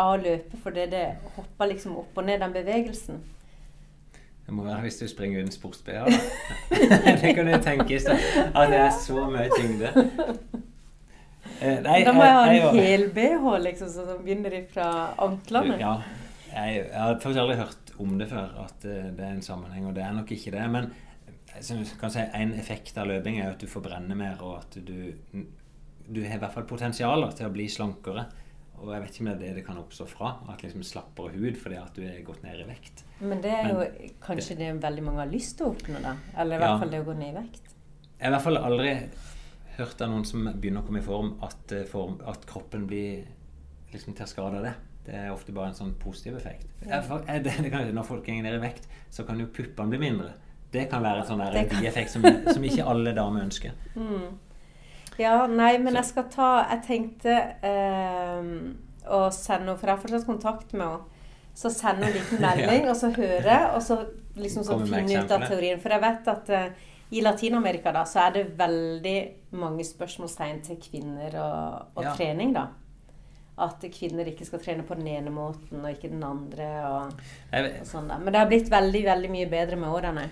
av å løpe fordi det hoppa liksom opp og ned den bevegelsen. Det må være hvis du springer uten sports-BH. det kan jo tenkes at det er så mye tyngde. Eh, nei, da må jeg ha en hel-BH liksom, som begynner fra anklene. Ja, jeg, jeg har faktisk aldri hørt om det før, at eh, det er en sammenheng, og det er nok ikke det. Men som kan si, en effekt av løping er at du forbrenner mer, og at du, du har i hvert fall potensial til å bli slankere. Og jeg vet ikke om det er det det kan oppstå fra, at liksom slappere hud fordi at du er gått ned i vekt. Men det er jo Men- kanskje det veldig mange har lyst til å oppnå, da. Eller i hvert Ja. fall det å gå ned i vekt. Jeg har i hvert fall aldri hørt av noen som begynner å komme i form, at, eh, form, at kroppen blir liksom til skade av det. Det er ofte bare en sånn positiv effekt. Ja. jeg, det, det kan, når folk går ned i vekt, så kan jo puppene bli mindre. Det kan være en sånn der bieffekt som, som ikke alle damer ønsker. Mm. Ja, nei, men Så- jeg skal ta Jeg tenkte eh, å sende henne For jeg har fortsatt kontakt med henne. Så sende en liten melding, og så høre, og så liksom så finner finne ut av teorien. For jeg vet at eh, i Latin-Amerika da, så er det veldig mange spørsmålstegn til kvinner og, og Ja. trening, da. At kvinner ikke skal trene på den ene måten og ikke den andre. Og, og sånn da. Men det har blitt veldig veldig mye bedre med årene.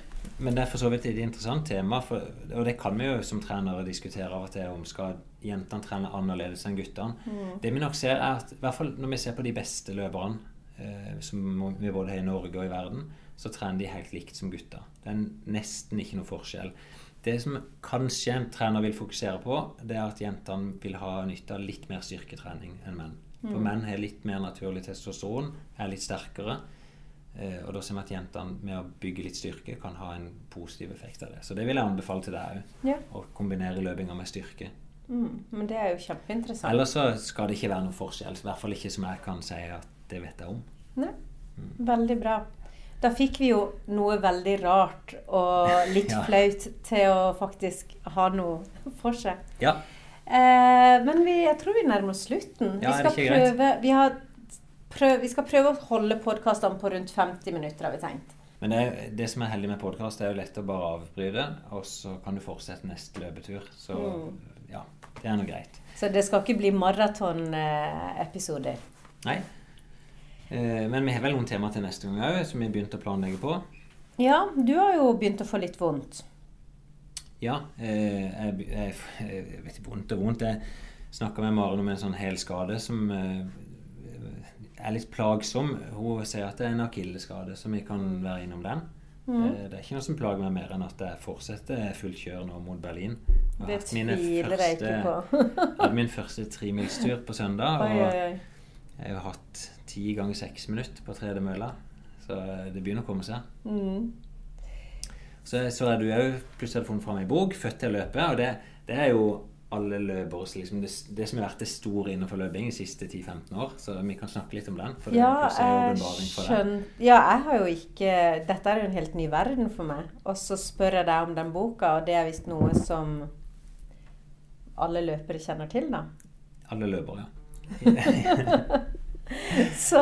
men det er for så vidt et interessant tema, for, og det kan vi jo som trenere diskutere av og til om skal jentene trene annerledes enn guttene. Det vi nok ser er at, i hvert fall når vi ser på de beste løperne, eh, som vi både har i Norge og i verden, så trener de helt likt som gutter. Det er nesten ikke noe forskjell. Det som kanskje en trener vil fokusere på, det er at jentene vil ha nytte av litt mer styrketrening enn menn. For menn har litt mer naturlig testosteron, er litt sterkere. Eh, og da ser vi at jentene med å bygge litt styrke kan ha en positiv effekt av det. Så det vil jeg anbefale til deg òg. Ja. Å kombinere løpinga med styrke. Mm. Men det er jo kjempeinteressant. Ellers så skal det ikke være noen forskjell. I hvert fall ikke som jeg kan si at det vet jeg om. Nei. Veldig bra. Da fikk vi jo noe veldig rart og litt Ja. flaut til å faktisk ha noe for seg. Ja, Eh, men vi, jeg tror vi nærmer oss slutten. Ja, vi, skal prøve, vi, har prøv, vi skal prøve å holde podkastene på rundt 50 minutter, har vi tenkt. Men det, det som er heldig med podkast, er jo lett å bare avbryte, og så kan du fortsette neste løpetur. Så Mm. ja, det er nå greit. Så det skal ikke bli maratonepisoder. Nei. Eh, men vi har vel noen tema til neste gang òg, som vi har begynt å planlegge på. Ja, du har jo begynt å få litt vondt. Ja, eh, jeg, jeg, jeg vet ikke vondt og vondt. Jeg snakka med Maren om en sånn hel skade som eh, er litt plagsom. Hun sier at det er en akilleskade, så vi kan være innom den. Mm. Det er ikke noe som plager meg mer enn at jeg fortsetter fullt kjør nå mot Berlin. Jeg har Det hatt mine tviler jeg ikke på. Jeg hadde min første tremilstur på søndag. Oi, oi, oi. Jeg har hatt ti ganger seks minutter på tredemølla. Så det begynner å komme seg. Mm. Så, så er du òg plutselig funnet fram ei bok, 'Født til å løpe'. Og det, det er jo alle løpere liksom det, det som har vært det store innenfor løping de siste 10-15 år. Så vi kan snakke litt om den. Ja, jeg skjønner Ja, jeg har jo ikke Dette er jo en helt ny verden for meg. Og så spør jeg deg om den boka, og det er visst noe som alle løpere kjenner til, da. Alle løpere, ja. Så,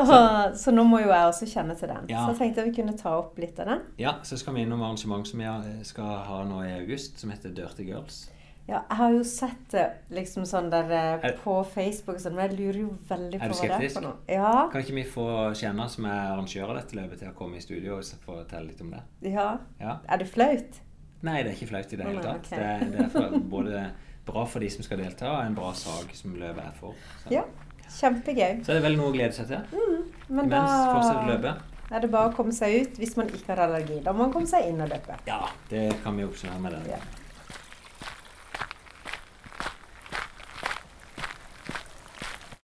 så nå må jo jeg også kjenne til den. Ja. Så jeg tenkte vi kunne ta opp litt av den. Ja, så skal vi innom arrangement som vi skal ha nå i august, som heter Dirty Girls. Ja, jeg har jo sett det liksom sånn der eh, Er- på Facebook, sånn, men jeg lurer jo veldig på hva det er for noe. Ja, Kan ikke vi få Kjenna, som er arrangør av dette løpet, til å komme i studio og fortelle litt om det? ja. Ja. Er det flaut? Nei, det er ikke flaut i det hele tatt. Okay. Det, det er for, både bra for de som skal delta, og en bra sak som løpet er for. Så. Ja. Kjempegøy. så er det vel noe å glede seg til. Men Imens fortsetter da løpet. er det bare å komme seg ut hvis man ikke har allergi. Da må man komme seg inn og løpe. Ja, det kan vi oppsummere med det. Ja.